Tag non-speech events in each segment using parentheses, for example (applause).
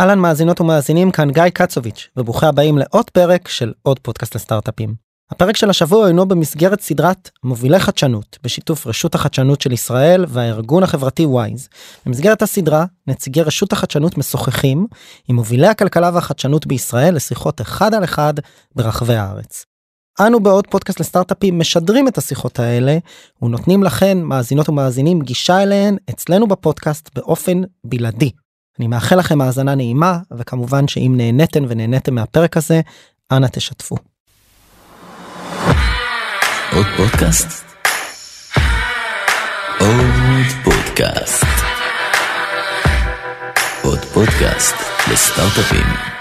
אהלן מאזינות ומאזינים כאן גיא קצוביץ' וברוכים הבאים לעוד פרק של עוד פודקאסט לסטארט-אפים. הפרק של השבוע אינו במסגרת סדרת מובילי חדשנות בשיתוף רשות החדשנות של ישראל והארגון החברתי וויז. במסגרת הסדרה נציגי רשות החדשנות משוחחים עם מובילי הכלכלה והחדשנות בישראל לשיחות אחד על אחד ברחבי הארץ. אנו בעוד פודקאסט לסטארט-אפים משדרים את השיחות האלה ונותנים לכן מאזינות ומאזינים גישה אליהן אצלנו בפודקאסט באופן בלעדי. אני מאחל לכם האזנה נעימה וכמובן שאם נהניתן ונהניתם מהפרק הזה אנא תשתפו. עוד פודקאסט? עוד פודקאסט. עוד פודקאסט לסטארט-אפים.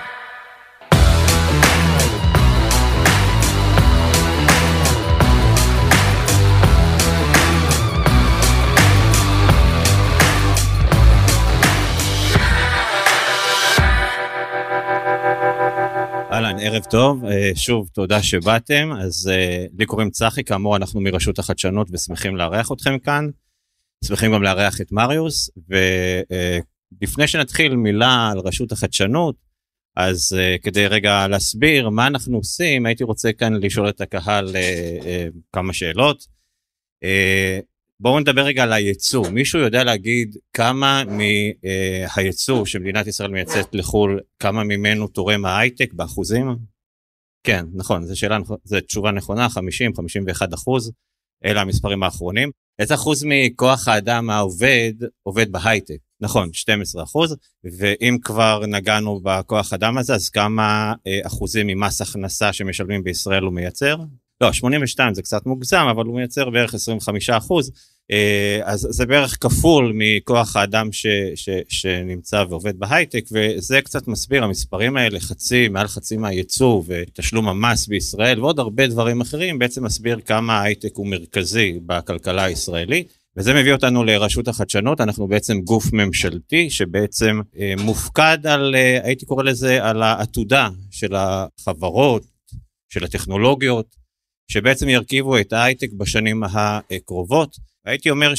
אהלן, ערב טוב, אה, שוב תודה שבאתם, אז אה, לי קוראים צחי, כאמור אנחנו מרשות החדשנות ושמחים לארח אתכם כאן, שמחים גם לארח את מריוס, ולפני שנתחיל מילה על רשות החדשנות, אז אה, כדי רגע להסביר מה אנחנו עושים, הייתי רוצה כאן לשאול את הקהל כמה שאלות. בואו נדבר רגע על הייצוא. מישהו יודע להגיד כמה מהייצוא שמדינת ישראל מייצאת לחו"ל, כמה ממנו תורם ההייטק באחוזים? כן, נכון, זו שאלה, זו תשובה נכונה, 50, 51 אחוז, אלה המספרים האחרונים. איזה אחוז מכוח האדם העובד עובד בהייטק? נכון, 12 אחוז, ואם כבר נגענו בכוח אדם הזה, אז כמה אה, אחוזים ממס הכנסה שמשלמים בישראל הוא מייצר? לא, 82 זה קצת מוגזם, אבל הוא מייצר בערך 25 אחוז, אה, אז זה בערך כפול מכוח האדם ש, ש, שנמצא ועובד בהייטק, וזה קצת מסביר, המספרים האלה, חצי, מעל חצי מהייצוא ותשלום המס בישראל ועוד הרבה דברים אחרים, בעצם מסביר כמה ההייטק הוא מרכזי בכלכלה הישראלית. וזה מביא אותנו לרשות החדשנות, אנחנו בעצם גוף ממשלתי שבעצם אה, מופקד על, אה, הייתי קורא לזה, על העתודה של החברות, של הטכנולוגיות, שבעצם ירכיבו את ההייטק בשנים הקרובות. הייתי אומר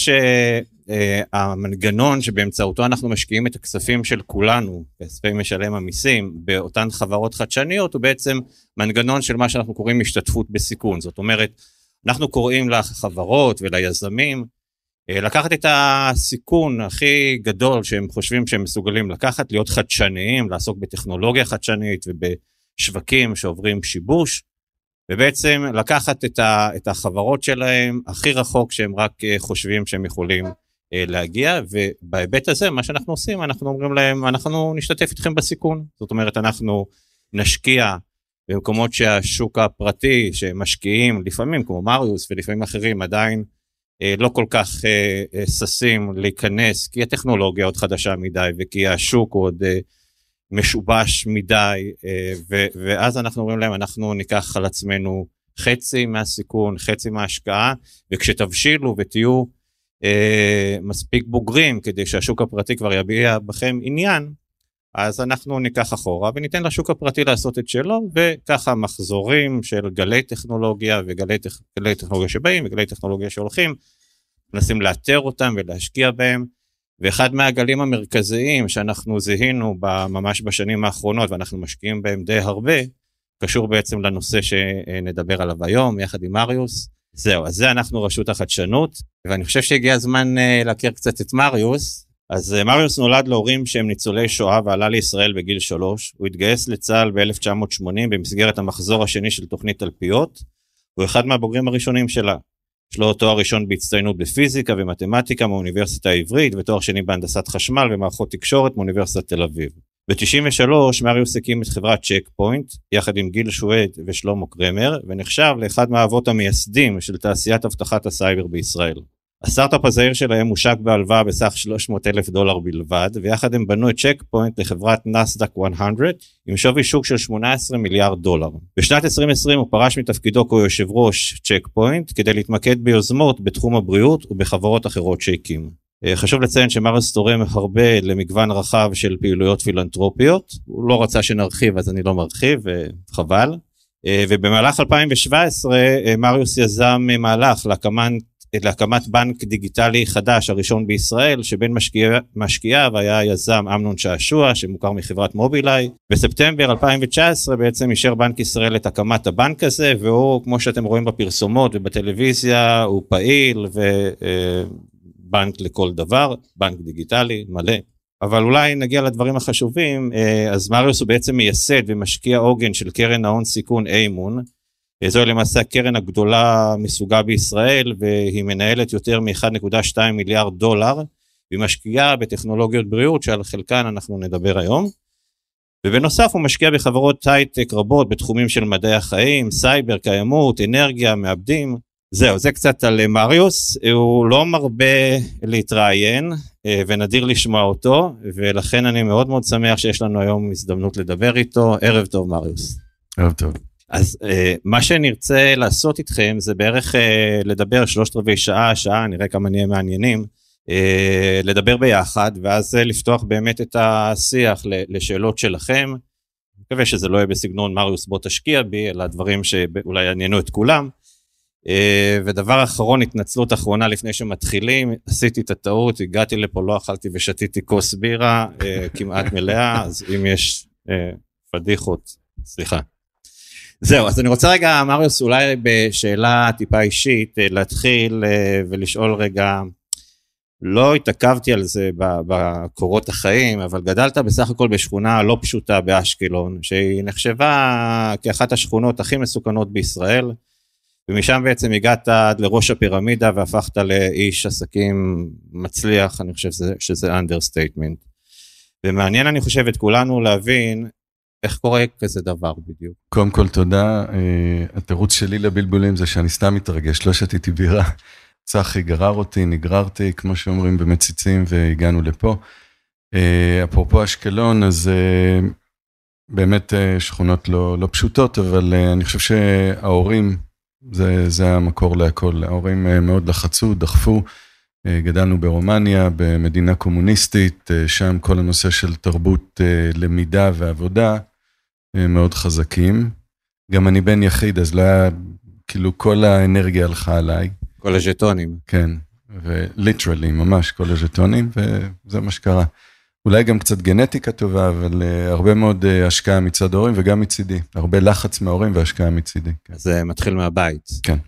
שהמנגנון שבאמצעותו אנחנו משקיעים את הכספים של כולנו, כספי משלם המיסים, באותן חברות חדשניות, הוא בעצם מנגנון של מה שאנחנו קוראים השתתפות בסיכון. זאת אומרת, אנחנו קוראים לחברות וליזמים אה, לקחת את הסיכון הכי גדול שהם חושבים שהם מסוגלים לקחת, להיות חדשניים, לעסוק בטכנולוגיה חדשנית ובשווקים שעוברים שיבוש, ובעצם לקחת את, ה, את החברות שלהם הכי רחוק שהם רק אה, חושבים שהם יכולים אה, להגיע, ובהיבט הזה מה שאנחנו עושים, אנחנו אומרים להם, אנחנו נשתתף איתכם בסיכון. זאת אומרת, אנחנו נשקיע במקומות שהשוק הפרטי שמשקיעים, לפעמים כמו מריוס ולפעמים אחרים, עדיין אה, לא כל כך ששים להיכנס, כי הטכנולוגיה עוד חדשה מדי וכי השוק עוד... משובש מדי, אה, ואז אנחנו אומרים להם, אנחנו ניקח על עצמנו חצי מהסיכון, חצי מההשקעה, וכשתבשילו ותהיו אה, מספיק בוגרים כדי שהשוק הפרטי כבר יביע בכם עניין, אז אנחנו ניקח אחורה וניתן לשוק הפרטי לעשות את שלו, וככה מחזורים של גלי טכנולוגיה וגלי טכ... טכנולוגיה שבאים וגלי טכנולוגיה שהולכים, מנסים לאתר אותם ולהשקיע בהם. ואחד מהגלים המרכזיים שאנחנו זיהינו ממש בשנים האחרונות ואנחנו משקיעים בהם די הרבה, קשור בעצם לנושא שנדבר עליו היום יחד עם מריוס. זהו, אז זה אנחנו רשות החדשנות, ואני חושב שהגיע הזמן אה, להכיר קצת את מריוס. אז אה, מריוס נולד להורים שהם ניצולי שואה ועלה לישראל בגיל שלוש. הוא התגייס לצה"ל ב-1980 במסגרת המחזור השני של תוכנית תלפיות. הוא אחד מהבוגרים הראשונים שלה. יש לו תואר ראשון בהצטיינות בפיזיקה ומתמטיקה מאוניברסיטה העברית ותואר שני בהנדסת חשמל ומערכות תקשורת מאוניברסיטת תל אביב. ב-93 מריוס הקים את חברת צ'ק פוינט יחד עם גיל שוויד ושלמה קרמר ונחשב לאחד מהאבות המייסדים של תעשיית אבטחת הסייבר בישראל. הסטארט-אפ הזעיר שלהם הושק בהלוואה בסך 300 אלף דולר בלבד, ויחד הם בנו את צ'ק פוינט לחברת נאסד"ק 100 עם שווי שוק של 18 מיליארד דולר. בשנת 2020 הוא פרש מתפקידו כיושב ראש צ'ק פוינט כדי להתמקד ביוזמות בתחום הבריאות ובחברות אחרות שהקים. אה, חשוב לציין שמריוס תורם הרבה למגוון רחב של פעילויות פילנטרופיות, הוא לא רצה שנרחיב אז אני לא מרחיב, חבל. אה, ובמהלך 2017 אה, מריוס יזם מהלך להקמת להקמת בנק דיגיטלי חדש, הראשון בישראל, שבין משקיע, משקיעיו היה היזם אמנון שעשוע, שמוכר מחברת מובילאיי. בספטמבר 2019 בעצם אישר בנק ישראל את הקמת הבנק הזה, והוא, כמו שאתם רואים בפרסומות ובטלוויזיה, הוא פעיל ובנק לכל דבר, בנק דיגיטלי מלא. אבל אולי נגיע לדברים החשובים, אז מריוס הוא בעצם מייסד ומשקיע עוגן של קרן ההון סיכון aMoon. זו למעשה הקרן הגדולה מסוגה בישראל והיא מנהלת יותר מ-1.2 מיליארד דולר והיא משקיעה בטכנולוגיות בריאות שעל חלקן אנחנו נדבר היום. ובנוסף הוא משקיע בחברות הייטק רבות בתחומים של מדעי החיים, סייבר, קיימות, אנרגיה, מעבדים. זהו, זה קצת על מריוס, הוא לא מרבה להתראיין ונדיר לשמוע אותו ולכן אני מאוד מאוד שמח שיש לנו היום הזדמנות לדבר איתו. ערב טוב מריוס. ערב טוב. אז uh, מה שנרצה לעשות איתכם זה בערך uh, לדבר שלושת רבעי שעה, שעה, נראה כמה נהיה מעניינים, uh, לדבר ביחד ואז uh, לפתוח באמת את השיח לשאלות שלכם. אני מקווה שזה לא יהיה בסגנון מריוס בוא תשקיע בי, אלא דברים שאולי יעניינו את כולם. Uh, ודבר אחרון, התנצלות אחרונה לפני שמתחילים, עשיתי את הטעות, הגעתי לפה, לא אכלתי ושתיתי כוס בירה uh, כמעט מלאה, אז אם יש uh, פדיחות, סליחה. זהו, אז אני רוצה רגע, מריוס, אולי בשאלה טיפה אישית, להתחיל ולשאול רגע, לא התעכבתי על זה בקורות החיים, אבל גדלת בסך הכל בשכונה לא פשוטה באשקלון, שהיא נחשבה כאחת השכונות הכי מסוכנות בישראל, ומשם בעצם הגעת עד לראש הפירמידה והפכת לאיש עסקים מצליח, אני חושב שזה understatement. ומעניין, אני חושב, את כולנו להבין איך קורה כזה דבר בדיוק? קודם כל תודה, uh, התירוץ שלי לבלבולים זה שאני סתם מתרגש, לא שתיתי בירה. צחי גרר אותי, נגררתי, כמו שאומרים, במציצים והגענו לפה. Uh, אפרופו אשקלון, אז uh, באמת שכונות לא, לא פשוטות, אבל אני חושב שההורים, זה, זה המקור להכל. ההורים מאוד לחצו, דחפו. Uh, גדלנו ברומניה, במדינה קומוניסטית, uh, שם כל הנושא של תרבות uh, למידה ועבודה מאוד חזקים. גם אני בן יחיד, אז לא היה, כאילו כל האנרגיה הלכה עליי. כל הז'טונים. כן, וליטרלי, ממש כל הז'טונים, וזה מה שקרה. אולי גם קצת גנטיקה טובה, אבל uh, הרבה מאוד uh, השקעה מצד ההורים וגם מצידי. הרבה לחץ מההורים והשקעה מצידי. כן. זה מתחיל מהבית. כן.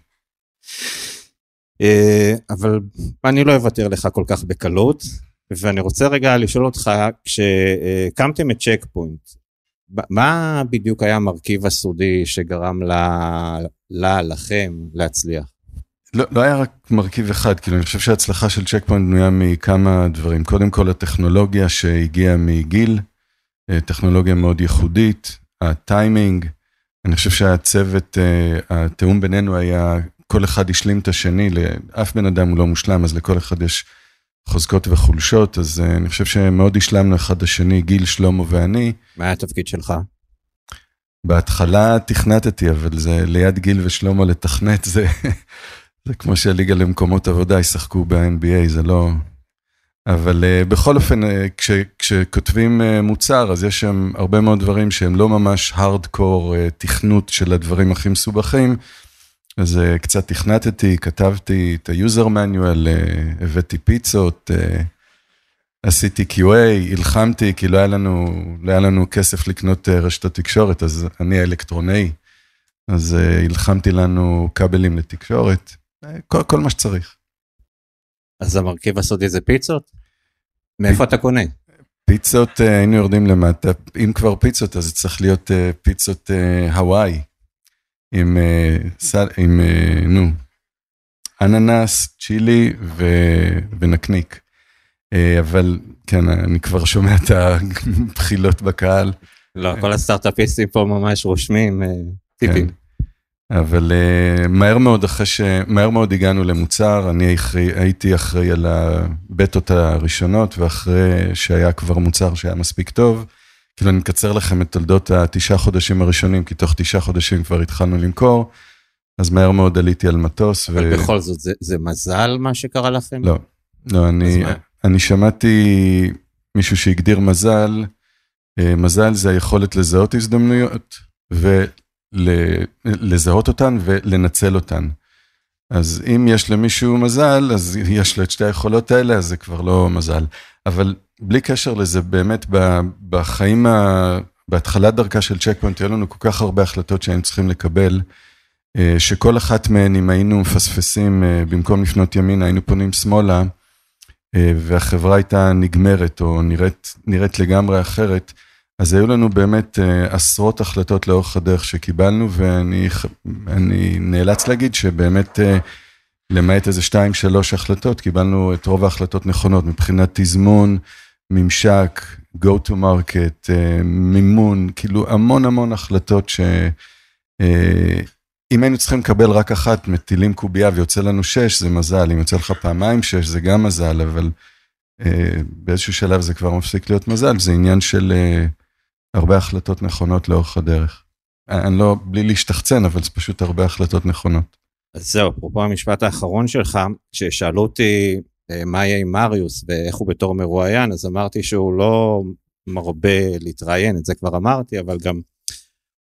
Uh, אבל אני לא אוותר לך כל כך בקלות, ואני רוצה רגע לשאול אותך, כשהקמתם את צ'ק פוינט, מה בדיוק היה המרכיב הסודי שגרם לה, לה, לכם, להצליח? לא, לא היה רק מרכיב אחד, כאילו אני חושב שההצלחה של צ'ק פוינט בנויה מכמה דברים. קודם כל הטכנולוגיה שהגיעה מגיל, אה, טכנולוגיה מאוד ייחודית, הטיימינג, אני חושב שהצוות, אה, התיאום בינינו היה, כל אחד השלים את השני, לאף בן אדם הוא לא מושלם, אז לכל אחד יש חוזקות וחולשות, אז uh, אני חושב שמאוד השלמנו אחד השני, גיל, שלמה ואני. מה היה התפקיד שלך? בהתחלה תכנתתי, אבל זה ליד גיל ושלמה לתכנת, זה, (laughs) זה כמו שהליגה למקומות עבודה ישחקו ב-NBA, זה לא... אבל uh, בכל אופן, uh, כש, כשכותבים uh, מוצר, אז יש שם הרבה מאוד דברים שהם לא ממש הארדקור uh, תכנות של הדברים הכי מסובכים. אז uh, קצת תכנתתי, כתבתי את ה-user manual, uh, הבאתי פיצות, uh, עשיתי QA, הלחמתי, כי לא היה לנו, לא היה לנו כסף לקנות רשתות תקשורת, אז אני האלקטרונאי, אז הלחמתי לנו כבלים לתקשורת, כל, כל מה שצריך. אז המרכיב הסודי זה פיצות? מאיפה אתה קונה? פיצות, היינו יורדים למטה, אם כבר פיצות, אז זה צריך להיות פיצות הוואי. עם, אה, עם אה, נו, אננס, צ'ילי ו, ונקניק. אה, אבל כן, אני כבר שומע את הבחילות בקהל. לא, כל הסטארט-אפיסטים פה ממש רושמים טיפים. כן. אבל uh, מהר מאוד אחרי ש... מהר מאוד הגענו למוצר, אני אחרי, הייתי אחראי על הבטות הראשונות, ואחרי שהיה כבר מוצר שהיה מספיק טוב, כאילו אני מקצר לכם את תולדות התשעה חודשים הראשונים, כי תוך תשעה חודשים כבר התחלנו למכור, אז מהר מאוד עליתי על מטוס. אבל ו... בכל זאת, זה, זה מזל מה שקרה לכם? לא, לא, אני, אני שמעתי מישהו שהגדיר מזל, אה, מזל זה היכולת לזהות הזדמנויות, ולזהות אותן ולנצל אותן. אז אם יש למישהו מזל, אז יש לו את שתי היכולות האלה, אז זה כבר לא מזל. אבל בלי קשר לזה, באמת בחיים, ה... בהתחלת דרכה של צ'ק פוינט, היו לנו כל כך הרבה החלטות שהיינו צריכים לקבל, אה, שכל אחת מהן, אם היינו מפספסים, אה, במקום לפנות ימינה, היינו פונים שמאלה, אה, והחברה הייתה נגמרת או נראית, נראית לגמרי אחרת, אז היו לנו באמת עשרות החלטות לאורך הדרך שקיבלנו, ואני נאלץ להגיד שבאמת, למעט איזה שתיים, שלוש החלטות, קיבלנו את רוב ההחלטות נכונות מבחינת תזמון, ממשק, go to market, מימון, כאילו המון המון החלטות ש... אם היינו צריכים לקבל רק אחת, מטילים קובייה ויוצא לנו שש, זה מזל, אם יוצא לך פעמיים שש, זה גם מזל, אבל אה, באיזשהו שלב זה כבר מפסיק להיות מזל, זה עניין של אה, הרבה החלטות נכונות לאורך הדרך. אני לא, בלי להשתחצן, אבל זה פשוט הרבה החלטות נכונות. אז זהו, אפרופו המשפט האחרון שלך, כששאלו אותי אה, מה יהיה עם מריוס ואיך הוא בתור מרואיין, אז אמרתי שהוא לא מרבה להתראיין, את זה כבר אמרתי, אבל גם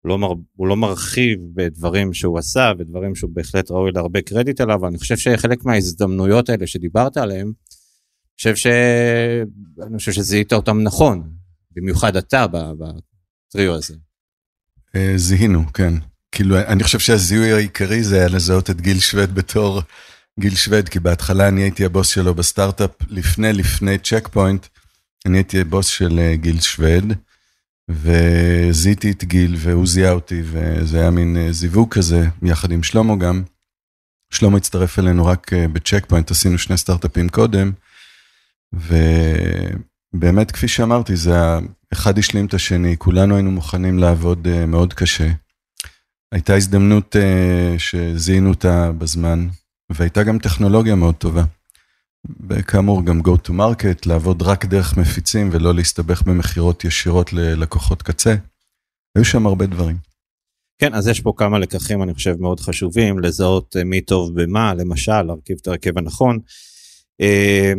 לא, מר, הוא לא מרחיב בדברים שהוא עשה ודברים שהוא בהחלט ראוי להרבה קרדיט עליו, ואני חושב שחלק מההזדמנויות האלה שדיברת עליהן, אני חושב, ש... אני חושב שזיהית אותם נכון, במיוחד אתה בטריו הזה. אה, זיהינו, כן. כאילו, אני חושב שהזיהוי העיקרי זה היה לזהות את גיל שווד בתור גיל שווד, כי בהתחלה אני הייתי הבוס שלו בסטארט-אפ, לפני, לפני צ'ק פוינט, אני הייתי הבוס של אה, גיל שווד. וזיהיתי את גיל והוא זיהה אותי וזה היה מין אה, זיווג כזה יחד עם שלמה גם. שלמה הצטרף אלינו רק אה, בצ'ק פוינט, עשינו שני סטארט-אפים קודם. ובאמת כפי שאמרתי זה אחד השלים את השני, כולנו היינו מוכנים לעבוד מאוד קשה. הייתה הזדמנות שזיהינו אותה בזמן והייתה גם טכנולוגיה מאוד טובה. וכאמור גם go to market, לעבוד רק דרך מפיצים ולא להסתבך במכירות ישירות ללקוחות קצה. היו שם הרבה דברים. כן, אז יש פה כמה לקחים אני חושב מאוד חשובים, לזהות אה, מי טוב במה, למשל, להרכיב את ההרכב הנכון. אה,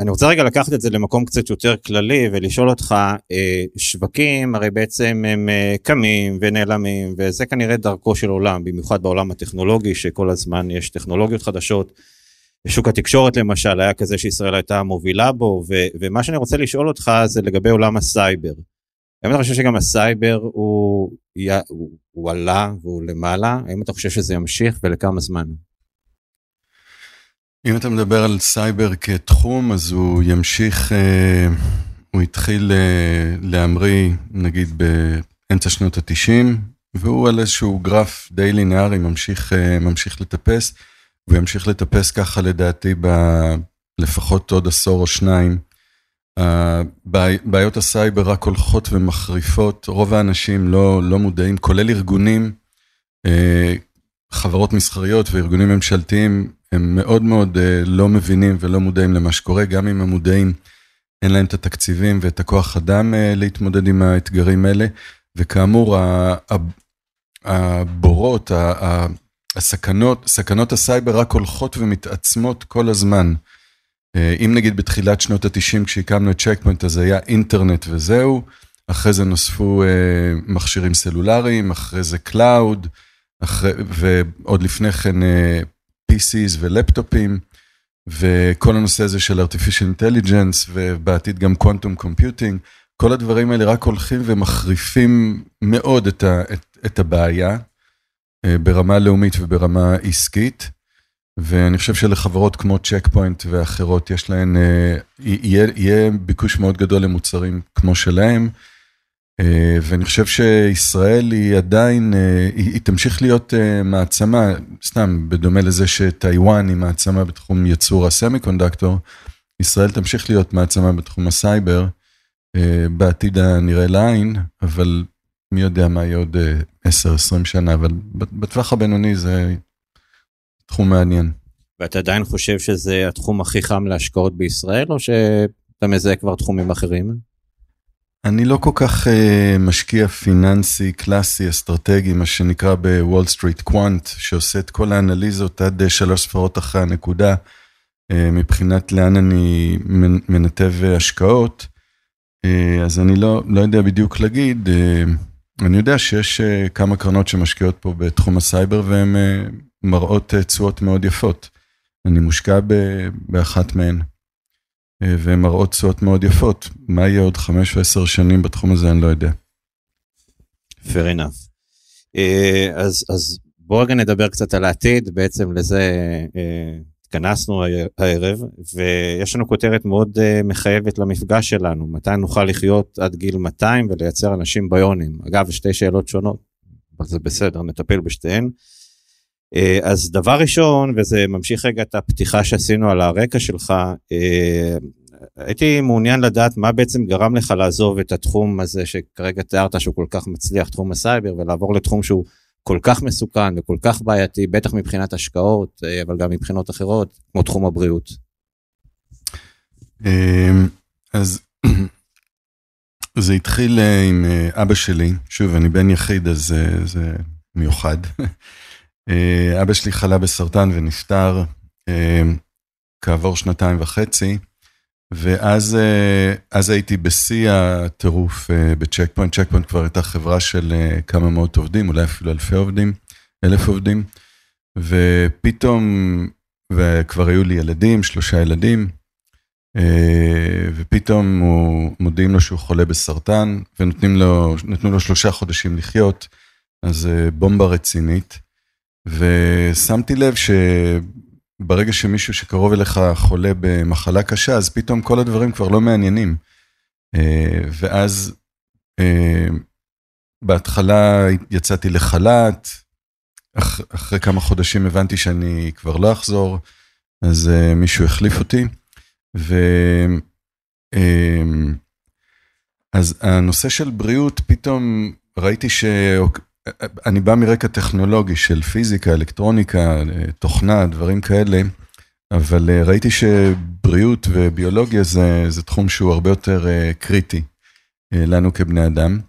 אני רוצה רגע לקחת את זה למקום קצת יותר כללי ולשאול אותך, אה, שווקים הרי בעצם הם קמים ונעלמים וזה כנראה דרכו של עולם, במיוחד בעולם הטכנולוגי שכל הזמן יש טכנולוגיות חדשות. שוק התקשורת למשל היה כזה שישראל הייתה מובילה בו, ו- ומה שאני רוצה לשאול אותך זה לגבי עולם הסייבר. האם אתה חושב שגם הסייבר הוא, הוא, הוא עלה והוא למעלה? האם אתה חושב שזה ימשיך ולכמה זמן? אם אתה מדבר על סייבר כתחום, אז הוא ימשיך, אה, הוא התחיל אה, להמריא נגיד באמצע שנות התשעים, והוא על איזשהו גרף די לינארי ממשיך, אה, ממשיך לטפס. והוא ימשיך לטפס ככה לדעתי בלפחות עוד עשור או שניים. בעיות הסייבר רק הולכות ומחריפות, רוב האנשים לא, לא מודעים, כולל ארגונים, חברות מסחריות וארגונים ממשלתיים, הם מאוד מאוד אה, לא מבינים ולא מודעים למה שקורה, גם אם הם מודעים, אין להם את התקציבים ואת הכוח אדם אה, להתמודד עם האתגרים האלה, וכאמור, הבורות, הסכנות, סכנות הסייבר רק הולכות ומתעצמות כל הזמן. אה, אם נגיד בתחילת שנות ה-90 כשהקמנו את צ'ק פוינט אז היה אינטרנט וזהו, אחרי זה נוספו מכשירים סלולריים, אחרי זה cloud, ועוד לפני כן PCs ולפטופים, וכל הנושא הזה של artificial intelligence ובעתיד גם quantum computing, כל הדברים האלה רק הולכים ומחריפים מאוד את, ה, את, את הבעיה. אה, ברמה לאומית וברמה עסקית. ואני חושב שלחברות כמו צ'ק פוינט ואחרות יש להן, אה, יהיה, יהיה ביקוש מאוד גדול למוצרים כמו שלהם. אה, ואני חושב שישראל היא עדיין, היא, היא תמשיך להיות מעצמה, סתם בדומה לזה שטיוואן היא מעצמה בתחום ייצור ה semiconductor, ישראל תמשיך להיות מעצמה בתחום הסייבר בעתיד הנראה לעין, אבל מי יודע מה יהיה עוד 10-20 שנה, אבל בטווח הבינוני זה תחום מעניין. ואתה עדיין חושב שזה התחום הכי חם להשקעות בישראל, או שאתה מזהה כבר תחומים אחרים? אני לא כל כך uh, משקיע פיננסי קלאסי אסטרטגי, מה שנקרא בוול סטריט quant, שעושה את כל האנליזות עד uh, שלוש ספרות אחרי הנקודה, uh, מבחינת לאן אני מנתב השקעות. Uh, אז אני לא, לא יודע בדיוק להגיד. Uh, אני יודע שיש uh, כמה קרנות שמשקיעות פה בתחום הסייבר והן מראות אה, תשואות מאוד יפות. אני מושקע ב- באחת מהן, והן מראות תשואות מאוד יפות. מה יהיה עוד חמש או עשר שנים בתחום הזה, אני לא יודע. fair enough. אה, אז, אז בואו רגע נדבר קצת על העתיד, בעצם לזה אה, התכנסנו הערב, ויש לנו כותרת מאוד אה, מחייבת למפגש שלנו, מתי נוכל לחיות עד גיל 200 ולייצר אנשים ביונים. אגב, שתי שאלות שונות, אבל זה בסדר, נטפל בשתיהן. אה, אז דבר ראשון, וזה ממשיך רגע את הפתיחה שעשינו על הרקע שלך, אה, הייתי מעוניין לדעת מה בעצם גרם לך לעזוב את התחום הזה שכרגע תיארת שהוא כל כך מצליח, תחום הסייבר, ולעבור לתחום שהוא כל כך מסוכן וכל כך בעייתי, בטח מבחינת השקעות, אה, אבל גם מבחינות אחרות, כמו תחום הבריאות. אמ, אז (clears throat) זה התחיל עם אבא שלי, שוב, אני בן יחיד, אז זה מיוחד. (laughs) אה, אבא שלי חלה בסרטן ונפטר אה, כעבור שנתיים וחצי, ואז אה, הייתי בשיא הטירוף בצ'ק פוינט. צ'ק פוינט כבר הייתה חברה של כמה מאות עובדים, אולי אפילו אלפי עובדים, אלף עובדים, ופתאום, וכבר היו לי ילדים, שלושה ילדים, ופתאום הוא, מודיעים לו שהוא חולה בסרטן, ונותנים לו, נתנו לו שלושה חודשים לחיות, אז בומבה רצינית. ושמתי לב שברגע שמישהו שקרוב אליך חולה במחלה קשה, אז פתאום כל הדברים כבר לא מעניינים. אה, ואז אה, בהתחלה יצאתי לחל"ת, אח, אחרי כמה חודשים הבנתי שאני כבר לא אחזור, אז אה, מישהו החליף אותי. ו... אז הנושא של בריאות, פתאום ראיתי ש... אני בא מרקע טכנולוגי של פיזיקה, אלקטרוניקה, תוכנה, דברים כאלה, אבל אה, ראיתי שבריאות וביולוגיה זה, זה תחום שהוא הרבה יותר אה, קריטי אה, לנו כבני אדם.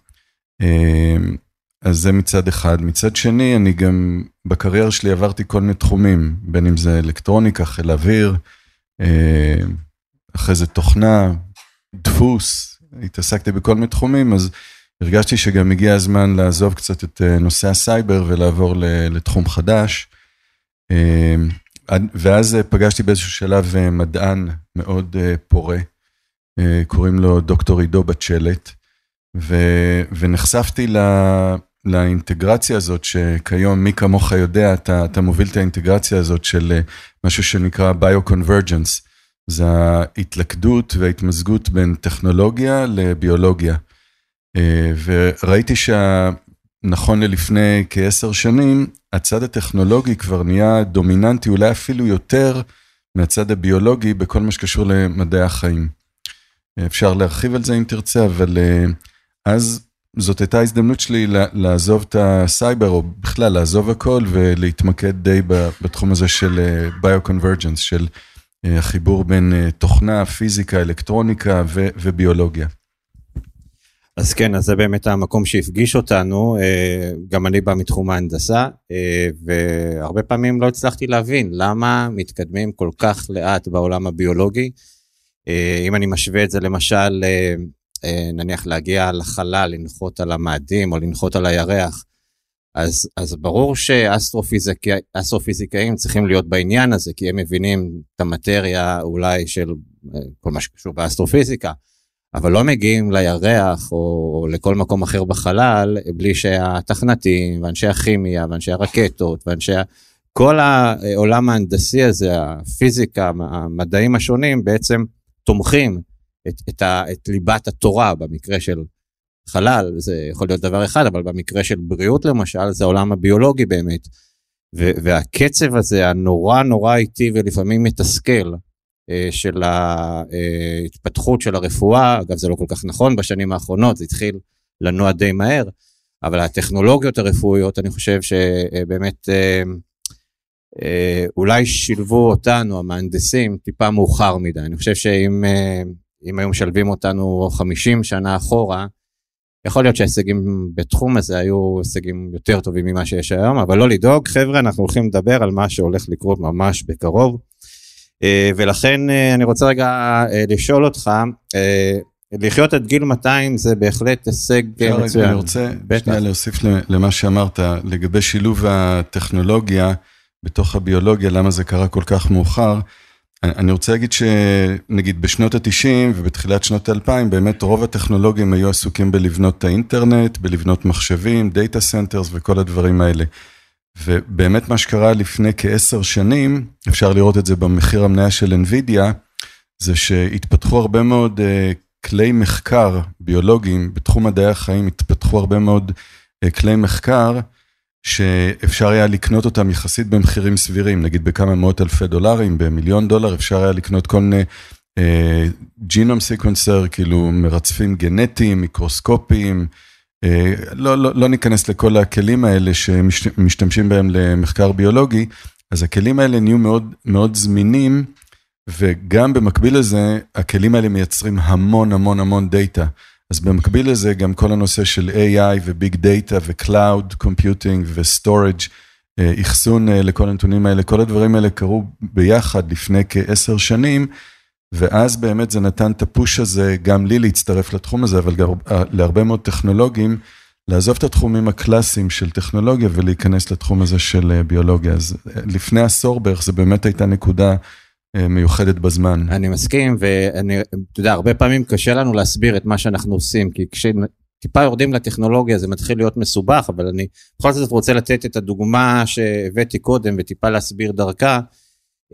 אז זה מצד אחד. מצד שני, אני גם בקריירה שלי עברתי כל מיני תחומים, בין אם זה אלקטרוניקה, חיל אוויר, אחרי זה תוכנה, דפוס, התעסקתי בכל מיני תחומים, אז הרגשתי שגם הגיע הזמן לעזוב קצת את אה, נושא הסייבר ולעבור לתחום חדש. אה, ואז אה, פגשתי באיזשהו שלב מדען מאוד פורה, קוראים לו דוקטור עידו בצ'לט, ונחשפתי לאינטגרציה הזאת שכיום מי כמוך יודע, אתה, אתה מוביל את האינטגרציה הזאת של משהו שנקרא ביו-קונברג'נס. זה ההתלכדות וההתמזגות בין טכנולוגיה לביולוגיה. אה, וראיתי שנכון ללפני כעשר שנים, הצד הטכנולוגי כבר נהיה דומיננטי, אולי אפילו יותר מהצד הביולוגי בכל מה שקשור למדעי החיים. אפשר להרחיב על זה אם תרצה, אבל אה, אז זאת הייתה הזדמנות שלי לעזוב את הסייבר, או בכלל לעזוב הכל ולהתמקד די בתחום הזה של ביו-קונברג'נס, אה, של החיבור בין תוכנה, פיזיקה, אלקטרוניקה וביולוגיה. אז כן, אז זה באמת המקום שהפגיש אותנו, אה, גם אני בא מתחום ההנדסה, אה, והרבה פעמים לא הצלחתי להבין למה מתקדמים כל כך לאט בעולם הביולוגי. אה, אם אני משווה את זה למשל, נניח להגיע לחלל, לנחות על המאדים או לנחות על הירח, אז, אז ברור שאסטרופיזיקאים צריכים להיות בעניין הזה, כי הם מבינים את המטריה אולי של כל מה שקשור באסטרופיזיקה. אבל לא מגיעים לירח או לכל מקום אחר בחלל בלי שהתכנתים ואנשי הכימיה ואנשי הרקטות ואנשי כל העולם ההנדסי הזה, הפיזיקה, המדעים השונים בעצם תומכים את, את, ה, את ליבת התורה במקרה של חלל, זה יכול להיות דבר אחד, אבל במקרה של בריאות למשל, זה העולם הביולוגי באמת. והקצב הזה הנורא נורא איטי ולפעמים מתסכל, של ההתפתחות של הרפואה, אגב זה לא כל כך נכון בשנים האחרונות, זה התחיל לנוע די מהר, אבל הטכנולוגיות הרפואיות, אני חושב שבאמת אה, אה, אולי שילבו אותנו, המהנדסים, טיפה מאוחר מדי. אני חושב שאם היו משלבים אותנו 50 שנה אחורה, יכול להיות שההישגים בתחום הזה היו הישגים יותר טובים ממה שיש היום, אבל לא לדאוג, חבר'ה, אנחנו הולכים לדבר על מה שהולך לקרות ממש בקרוב. אה, ולכן אה, אני רוצה רגע אה, לשאול אותך, לחיות עד גיל 200 זה בהחלט הישג מצוין. אני רוצה שנייה להוסיף למה שאמרת לגבי שילוב הטכנולוגיה בתוך הביולוגיה, למה זה קרה כל כך מאוחר. אני רוצה להגיד שנגיד בשנות ה-90 ובתחילת שנות ה-2000, באמת רוב הטכנולוגים היו עסוקים בלבנות את האינטרנט, בלבנות מחשבים, data centers וכל הדברים האלה. ובאמת מה שקרה לפני כעשר שנים, אפשר לראות את זה במחיר המניה של NVIDIA, זה שהתפתחו הרבה מאוד uh, כלי מחקר ביולוגיים, בתחום מדעי החיים התפתחו הרבה מאוד uh, כלי מחקר, שאפשר היה לקנות אותם יחסית במחירים סבירים, נגיד בכמה מאות אלפי דולרים, במיליון דולר, אפשר היה לקנות כל מיני ג'ינום uh, סקוונסר, כאילו מרצפים גנטיים, מיקרוסקופיים, לא, לא, לא ניכנס לכל הכלים האלה שמשתמשים בהם למחקר ביולוגי, אז הכלים האלה נהיו מאוד מאוד זמינים, וגם במקביל לזה, הכלים האלה מייצרים המון המון המון דאטה. אז במקביל לזה, גם כל הנושא של AI ו big data ו cloud computing ו storage, אחסון אה, לכל הנתונים האלה, כל הדברים האלה קרו ביחד לפני כעשר שנים. ואז באמת זה נתן את ה push הזה גם לי להצטרף לתחום הזה, אבל גם אה, להרבה מאוד טכנולוגים, לעזוב את התחומים הקלאסיים של טכנולוגיה ולהיכנס לתחום הזה של אה, ביולוגיה. אז אה, לפני עשור בערך זה באמת הייתה נקודה מיוחדת בזמן. אני מסכים, ואני, אתה יודע, הרבה פעמים קשה לנו להסביר את מה שאנחנו עושים, כי כשטיפה יורדים לטכנולוגיה זה מתחיל להיות מסובך, אבל אני בכל זאת רוצה לתת את הדוגמה שהבאתי קודם וטיפה להסביר דרכה.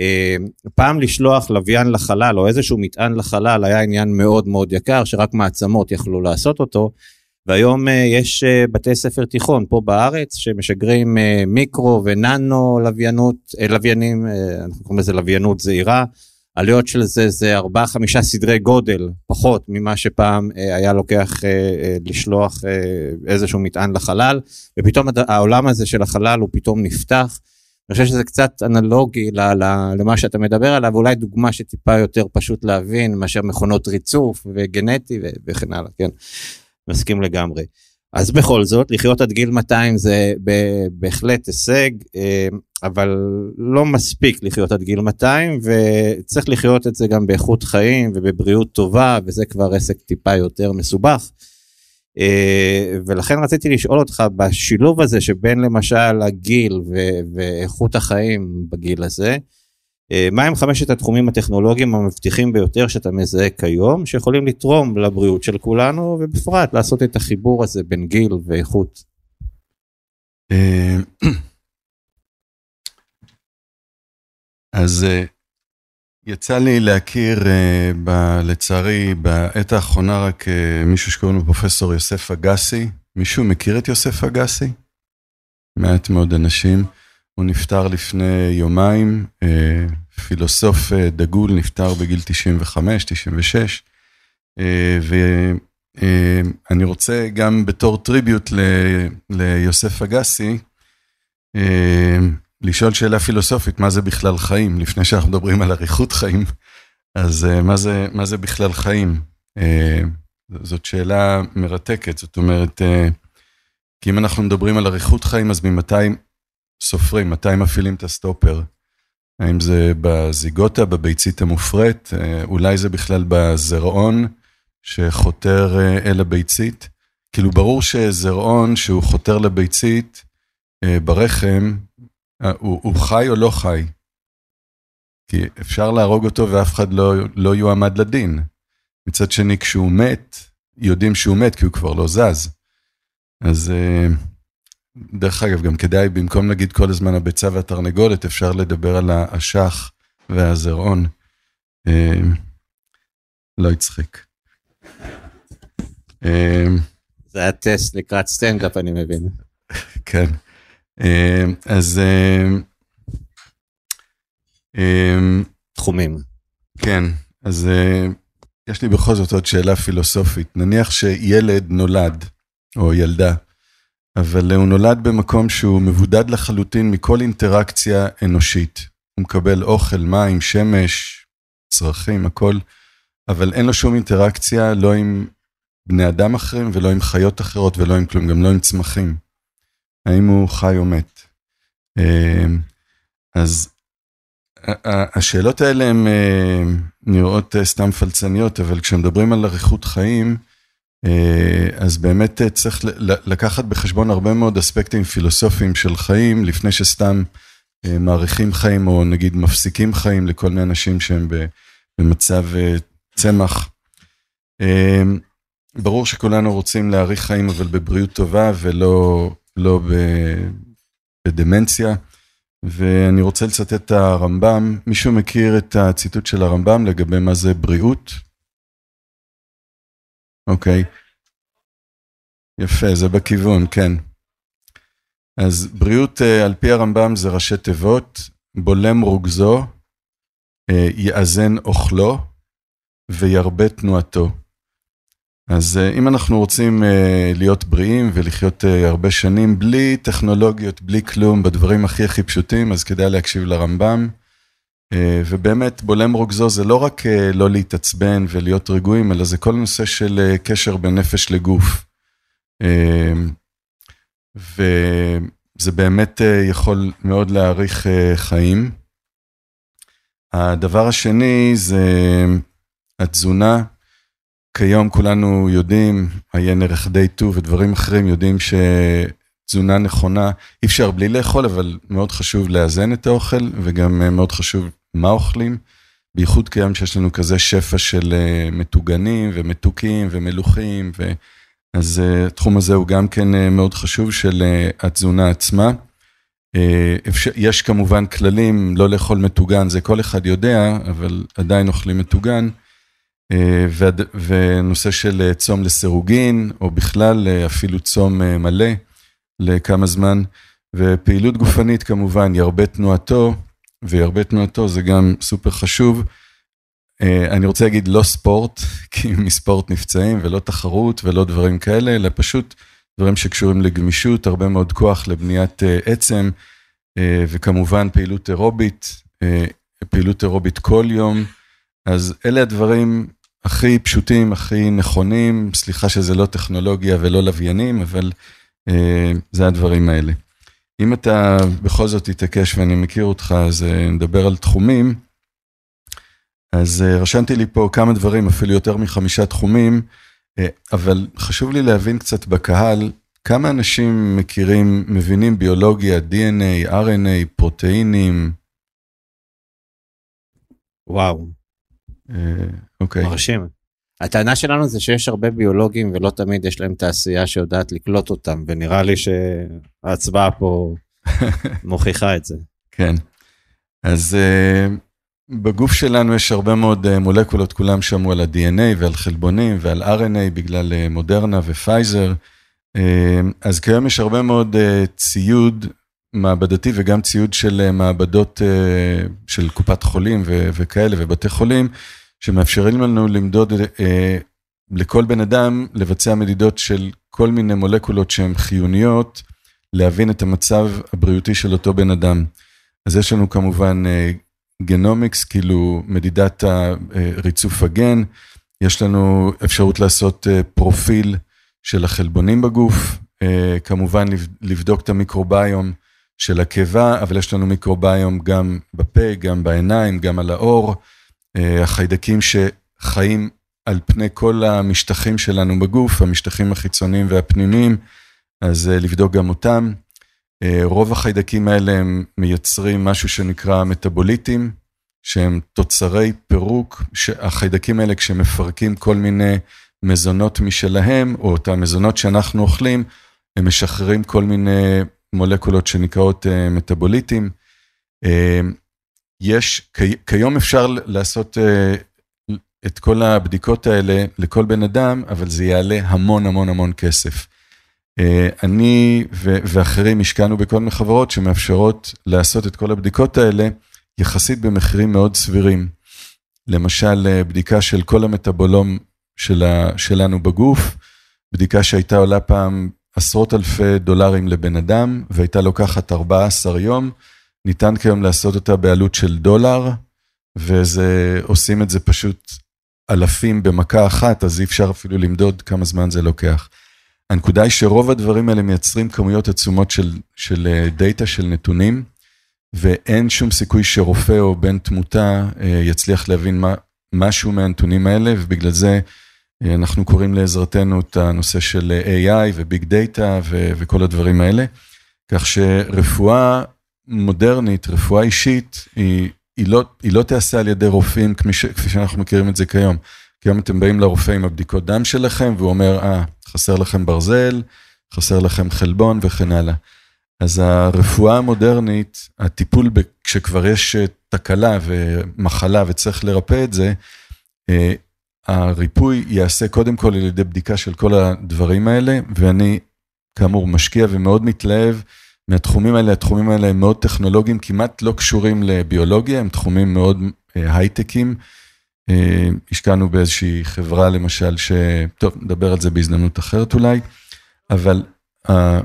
אה, פעם לשלוח לוויין לחלל או איזשהו מטען לחלל היה עניין מאוד מאוד יקר שרק מעצמות יכלו לעשות אותו. והיום אה, יש אה, בתי ספר תיכון פה בארץ שמשגרים מיקרו וננו לוויינות, לוויינים, אנחנו קוראים לזה לוויינות זעירה. עלויות של זה זה 4-5 סדרי גודל פחות ממה שפעם היה לוקח לשלוח איזשהו מטען לחלל ופתאום העולם הזה של החלל הוא פתאום נפתח. אני חושב שזה קצת אנלוגי למה שאתה מדבר עליו, אולי דוגמה שטיפה יותר פשוט להבין מאשר מכונות ריצוף וגנטי וכן הלאה, כן, מסכים לגמרי. אז בכל זאת, לחיות עד גיל 200 זה בהחלט הישג, אה, אבל לא מספיק לחיות עד גיל 200, וצריך לחיות את זה גם באיכות חיים ובבריאות טובה, וזה כבר עסק טיפה יותר מסובך. אה, ולכן רציתי לשאול אותך בשילוב הזה שבין למשל הגיל ואיכות החיים בגיל הזה, אה, מהם חמשת התחומים הטכנולוגיים המבטיחים ביותר שאתה מזהה כיום, שיכולים לתרום לבריאות של כולנו, ובפרט לעשות את החיבור הזה בין גיל ואיכות? אה, (clears throat) אז יצא לי להכיר, uh, ב, לצערי, בעת האחרונה רק uh, מישהו שקוראים לו פרופסור יוסף אגסי. מישהו מכיר את יוסף אגסי? מעט מאוד אנשים. הוא נפטר לפני יומיים, uh, פילוסוף דגול, נפטר בגיל 95, 96. אה, ואני רוצה גם בתור tribute ל, ליוסף אגסי, לשאול שאלה פילוסופית, מה זה בכלל חיים? לפני שאנחנו מדברים על אריכות חיים, אז אה, מה זה, מה זה בכלל חיים? אה, זאת שאלה מרתקת, זאת אומרת, אה, כי אם אנחנו מדברים על אריכות חיים, אז ממתי סופרים, מתי מפעילים את הסטופר? האם זה בזיגוטה, בביצית המופרית? אולי זה בכלל בזרעון שחותר אל הביצית? כאילו, ברור שזרעון שהוא חותר לביצית, ברחם, אה, הוא, הוא חי או לא חי? כי אפשר להרוג אותו ואף אחד לא, לא יועמד לדין. מצד שני, כשהוא מת, יודעים שהוא מת כי הוא כבר לא זז. אז אה, דרך אגב, גם כדאי, במקום להגיד כל הזמן הביצה והתרנגולת, אפשר לדבר על האשך והזרעון. אה, לא יצחיק. זה היה טסט לקראת סטנדאפ, אני מבין. כן. אמ, אז אמ, אמ, תחומים. כן, אז יש לי בכל זאת עוד שאלה פילוסופית. נניח שילד נולד, או ילדה, אבל הוא נולד במקום שהוא מבודד לחלוטין מכל אינטראקציה אנושית. הוא מקבל אוכל, מים, שמש, צרכים, הכל, אבל אין לו שום אינטראקציה, לא עם בני אדם אחרים ולא עם חיות אחרות ולא עם כלום, גם לא עם צמחים. האם הוא חי או מת. אמ, אז השאלות האלה הן אה, נראות אה, סתם פלצניות, אבל כשמדברים על אריכות חיים, אה, אז באמת צריך לקחת בחשבון הרבה מאוד אספקטים פילוסופיים של חיים, לפני שסתם אה, מאריכים חיים, או נגיד מפסיקים חיים לכל מיני אנשים שהם במצב אה, צמח. אה, ברור שכולנו רוצים להאריך חיים, אבל בבריאות טובה ולא לא בדמנציה. ואני רוצה לצטט את הרמב"ם. מישהו מכיר את הציטוט של הרמב"ם לגבי מה זה בריאות? אוקיי. יפה, זה בכיוון, כן. אז בריאות אה, על פי הרמב"ם זה ראשי תיבות, בולם רוגזו, אה, יאזן אוכלו וירבה תנועתו. אז אה, אם אנחנו רוצים להיות בריאים ולחיות הרבה שנים בלי טכנולוגיות, בלי כלום, בדברים הכי הכי פשוטים, אז כדאי להקשיב לרמב"ם. ובאמת, בולם רוגזו זה לא רק לא להתעצבן ולהיות רגועים, אלא זה כל נושא של קשר בין נפש לגוף. וזה באמת אה, יכול מאוד להאריך אה, חיים. הדבר השני זה התזונה. כיום כולנו יודעים, עיין ערך די טוב ודברים אחרים יודעים שתזונה נכונה, אי אפשר בלי לאכול, אבל מאוד חשוב לאזן את האוכל, וגם אה, מאוד חשוב מה אוכלים. בייחוד כיום שיש לנו כזה שפע של מטוגנים ומתוקים ומלוכים, ו... אז uh, התחום הזה הוא גם כן מאוד חשוב של התזונה עצמה. אפשר, יש כמובן כללים, לא לאכול מטוגן, זה כל אחד יודע, אבל עדיין אוכלים מטוגן. ו, ונושא של uh, צום לסירוגין, או בכלל uh, אפילו צום מלא לכמה זמן. ופעילות גופנית כמובן, ירבה תנועתו, וירבה תנועתו זה גם סופר חשוב. אה, אני רוצה להגיד לא ספורט, (laughs) כי מספורט נפצעים ולא תחרות ולא דברים כאלה, אלא פשוט דברים שקשורים לגמישות, הרבה מאוד כוח לבניית אה, עצם, אה, וכמובן פעילות אירובית, פעילות אירובית כל יום. אז אלה הדברים הכי פשוטים, הכי נכונים, סליחה שזה לא טכנולוגיה ולא לוויינים, אבל זה הדברים האלה. אם אתה בכל זאת תתעקש ואני מכיר אותך, אז נדבר על תחומים. אז אה, רשמתי לי פה כמה דברים, אפילו יותר מחמישה תחומים, אה, אבל חשוב לי להבין קצת בקהל, כמה אנשים מכירים, מבינים ביולוגיה, DNA, RNA, פרוטאינים? וואו. אה, אוקיי. מרשים. הטענה שלנו זה שיש הרבה ביולוגים ולא תמיד יש להם תעשייה שיודעת לקלוט אותם, ונראה לי שההצבעה פה (laughs) מוכיחה את זה. כן. אז בגוף שלנו יש הרבה מאוד אה, מולקולות, כולם שמעו על ה-DNA ועל חלבונים ועל RNA בגלל מודרנה ופייזר. אה, אז כיום יש הרבה מאוד ציוד מעבדתי וגם ציוד של מעבדות של קופת חולים וכאלה ובתי חולים, שמאפשרים לנו למדוד לכל בן אדם לבצע מדידות של כל מיני מולקולות שהן חיוניות, להבין את המצב הבריאותי של אותו בן אדם. אז יש לנו כמובן גנומיקס, כאילו מדידת הריצוף הגן, יש לנו אפשרות לעשות אה, פרופיל של החלבונים בגוף, אה, כמובן לבדוק את המיקרוביום של הקיבה, אבל יש לנו מיקרוביום גם בפה, גם בעיניים, גם על האור, אה, החיידקים שחיים על פני כל המשטחים שלנו בגוף, המשטחים החיצוניים והפנימיים, אז לבדוק גם אותם. אה, רוב החיידקים האלה הם מייצרים משהו שנקרא מטאבוליטים, שהם תוצרי פירוק, החיידקים האלה כשהם מפרקים כל מיני מזונות משלהם, או את המזונות שאנחנו אוכלים, הם משחררים כל מיני מולקולות שנקראות אה, מטאבוליטים. אה, יש, כיום אפשר לעשות את כל הבדיקות האלה לכל בן אדם, אבל זה יעלה המון המון המון כסף. אה, אני ואחרים השקענו בכל מיני חברות שמאפשרות לעשות את כל הבדיקות האלה יחסית במחירים מאוד סבירים. למשל, אה, בדיקה של כל המטאבולום שלנו בגוף, בדיקה שהייתה עולה פעם עשרות אלפי דולרים לבן אדם והייתה לוקחת 14 יום, ניתן כיום לעשות אותה בעלות של דולר, ועושים את זה פשוט אלפים במכה אחת, אז אי אפשר אפילו למדוד כמה זמן זה לוקח. הנקודה היא שרוב הדברים האלה מייצרים כמויות עצומות של, של דאטה, של נתונים, ואין שום סיכוי שרופא או בן תמותה אה, יצליח להבין מה, משהו מהנתונים האלה, ובגלל זה אנחנו קוראים לעזרתנו את הנושא של AI ו big data וכל הדברים האלה. כך שרפואה מודרנית, רפואה אישית, היא, היא, לא, היא לא תיעשה על ידי רופאים כפי, ש, כפי שאנחנו מכירים את זה כיום. כיום אתם באים לרופא עם הבדיקות דם שלכם, והוא אומר, אה, חסר לכם ברזל, חסר לכם חלבון וכן הלאה. אז הרפואה המודרנית, הטיפול כשכבר יש תקלה ומחלה וצריך לרפא את זה, אה, הריפוי ייעשה קודם כל על ידי בדיקה של כל הדברים האלה, ואני כאמור משקיע ומאוד מתלהב מהתחומים האלה, התחומים האלה הם מאוד טכנולוגיים, כמעט לא קשורים לביולוגיה, הם תחומים מאוד אה, הייטקים. אה, השקענו באיזושהי חברה למשל, ש... טוב, נדבר על זה בהזדמנות אחרת אולי, אבל... אה,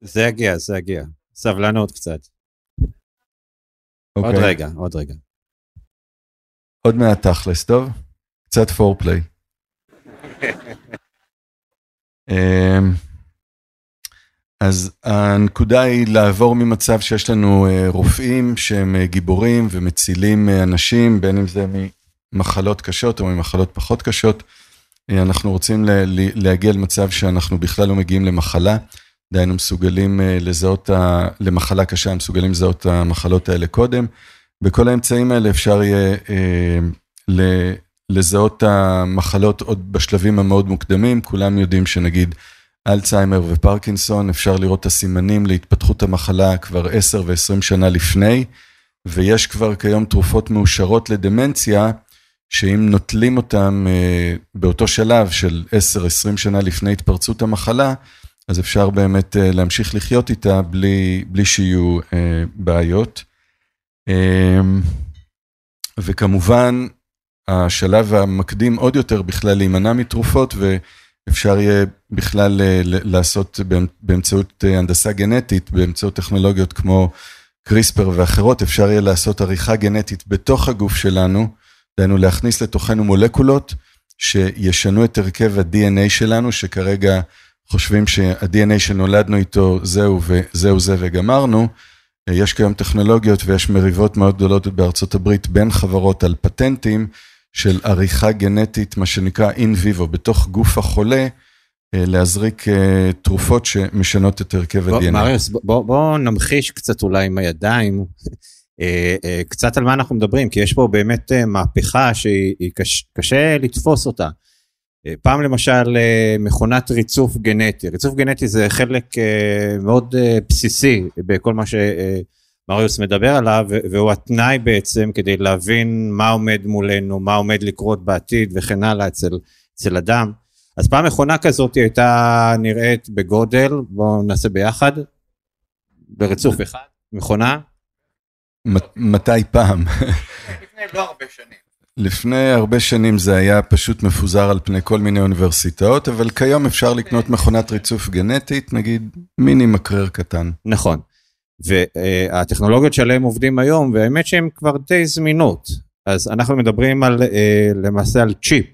זה יגיע, זה יגיע. סבלנות קצת. עוד אוקיי. רגע, עוד רגע. עוד מעט תכלס, טוב? קצת פורפליי. אמ, אז הנקודה היא לעבור ממצב שיש לנו אה, רופאים שהם אה, גיבורים ומצילים אה, אנשים, בין אם זה ממחלות קשות או ממחלות פחות קשות. אנחנו רוצים להגיע למצב שאנחנו בכלל לא מגיעים למחלה, דהיינו מסוגלים לזהות, ה- למחלה קשה, מסוגלים לזהות את המחלות האלה קודם. בכל האמצעים האלה אפשר יהיה לזהות את המחלות עוד בשלבים המאוד מוקדמים, כולם יודעים שנגיד אלצהיימר ופרקינסון, אפשר לראות את הסימנים להתפתחות המחלה כבר 10 ו-20 שנה לפני, ויש כבר כיום תרופות מאושרות לדמנציה, שאם נוטלים אותם אה, באותו שלב של 10-20 שנה לפני התפרצות המחלה, אז אפשר באמת אה, להמשיך לחיות איתה בלי, בלי שיהיו אה, בעיות. אה, וכמובן, השלב המקדים עוד יותר בכלל להימנע מתרופות ואפשר יהיה בכלל אה, לעשות באמצעות אה, הנדסה גנטית, באמצעות טכנולוגיות כמו קריספר ואחרות, אפשר יהיה לעשות עריכה גנטית בתוך הגוף שלנו, דהיינו להכניס לתוכנו מולקולות שישנו את הרכב ה-DNA שלנו, שכרגע חושבים שה-DNA שנולדנו איתו זהו וזהו זה וגמרנו. אה, יש כיום טכנולוגיות ויש מריבות מאוד גדולות בארצות הברית בין חברות על פטנטים. של עריכה גנטית, מה שנקרא אין ויבו, בתוך גוף החולה, אה, להזריק אה, תרופות שמשנות את הרכב ה-DNA. מריוס, בוא, בוא נמחיש קצת אולי עם הידיים, אה, קצת על מה אנחנו מדברים, כי יש פה באמת מהפכה שהיא קש, קשה לתפוס אותה. פעם למשל מכונת ריצוף גנטי, ריצוף גנטי זה חלק מאוד בסיסי בכל מה ש... מריוס מדבר עליו, והוא התנאי בעצם כדי להבין מה עומד מולנו, מה עומד לקרות בעתיד וכן הלאה אצל, אצל אדם. אז פעם מכונה כזאת הייתה נראית בגודל, בואו נעשה ביחד, ברצוף אחד, מכונה. מתי פעם? לפני לא הרבה שנים. לפני הרבה שנים זה היה פשוט מפוזר על פני כל מיני אוניברסיטאות, אבל כיום אפשר לקנות מכונת ריצוף גנטית, נגיד מיני מקרר קטן. נכון. והטכנולוגיות שעליהן עובדים היום, והאמת שהן כבר די זמינות. אז אנחנו מדברים על, אה, למעשה על צ'יפ,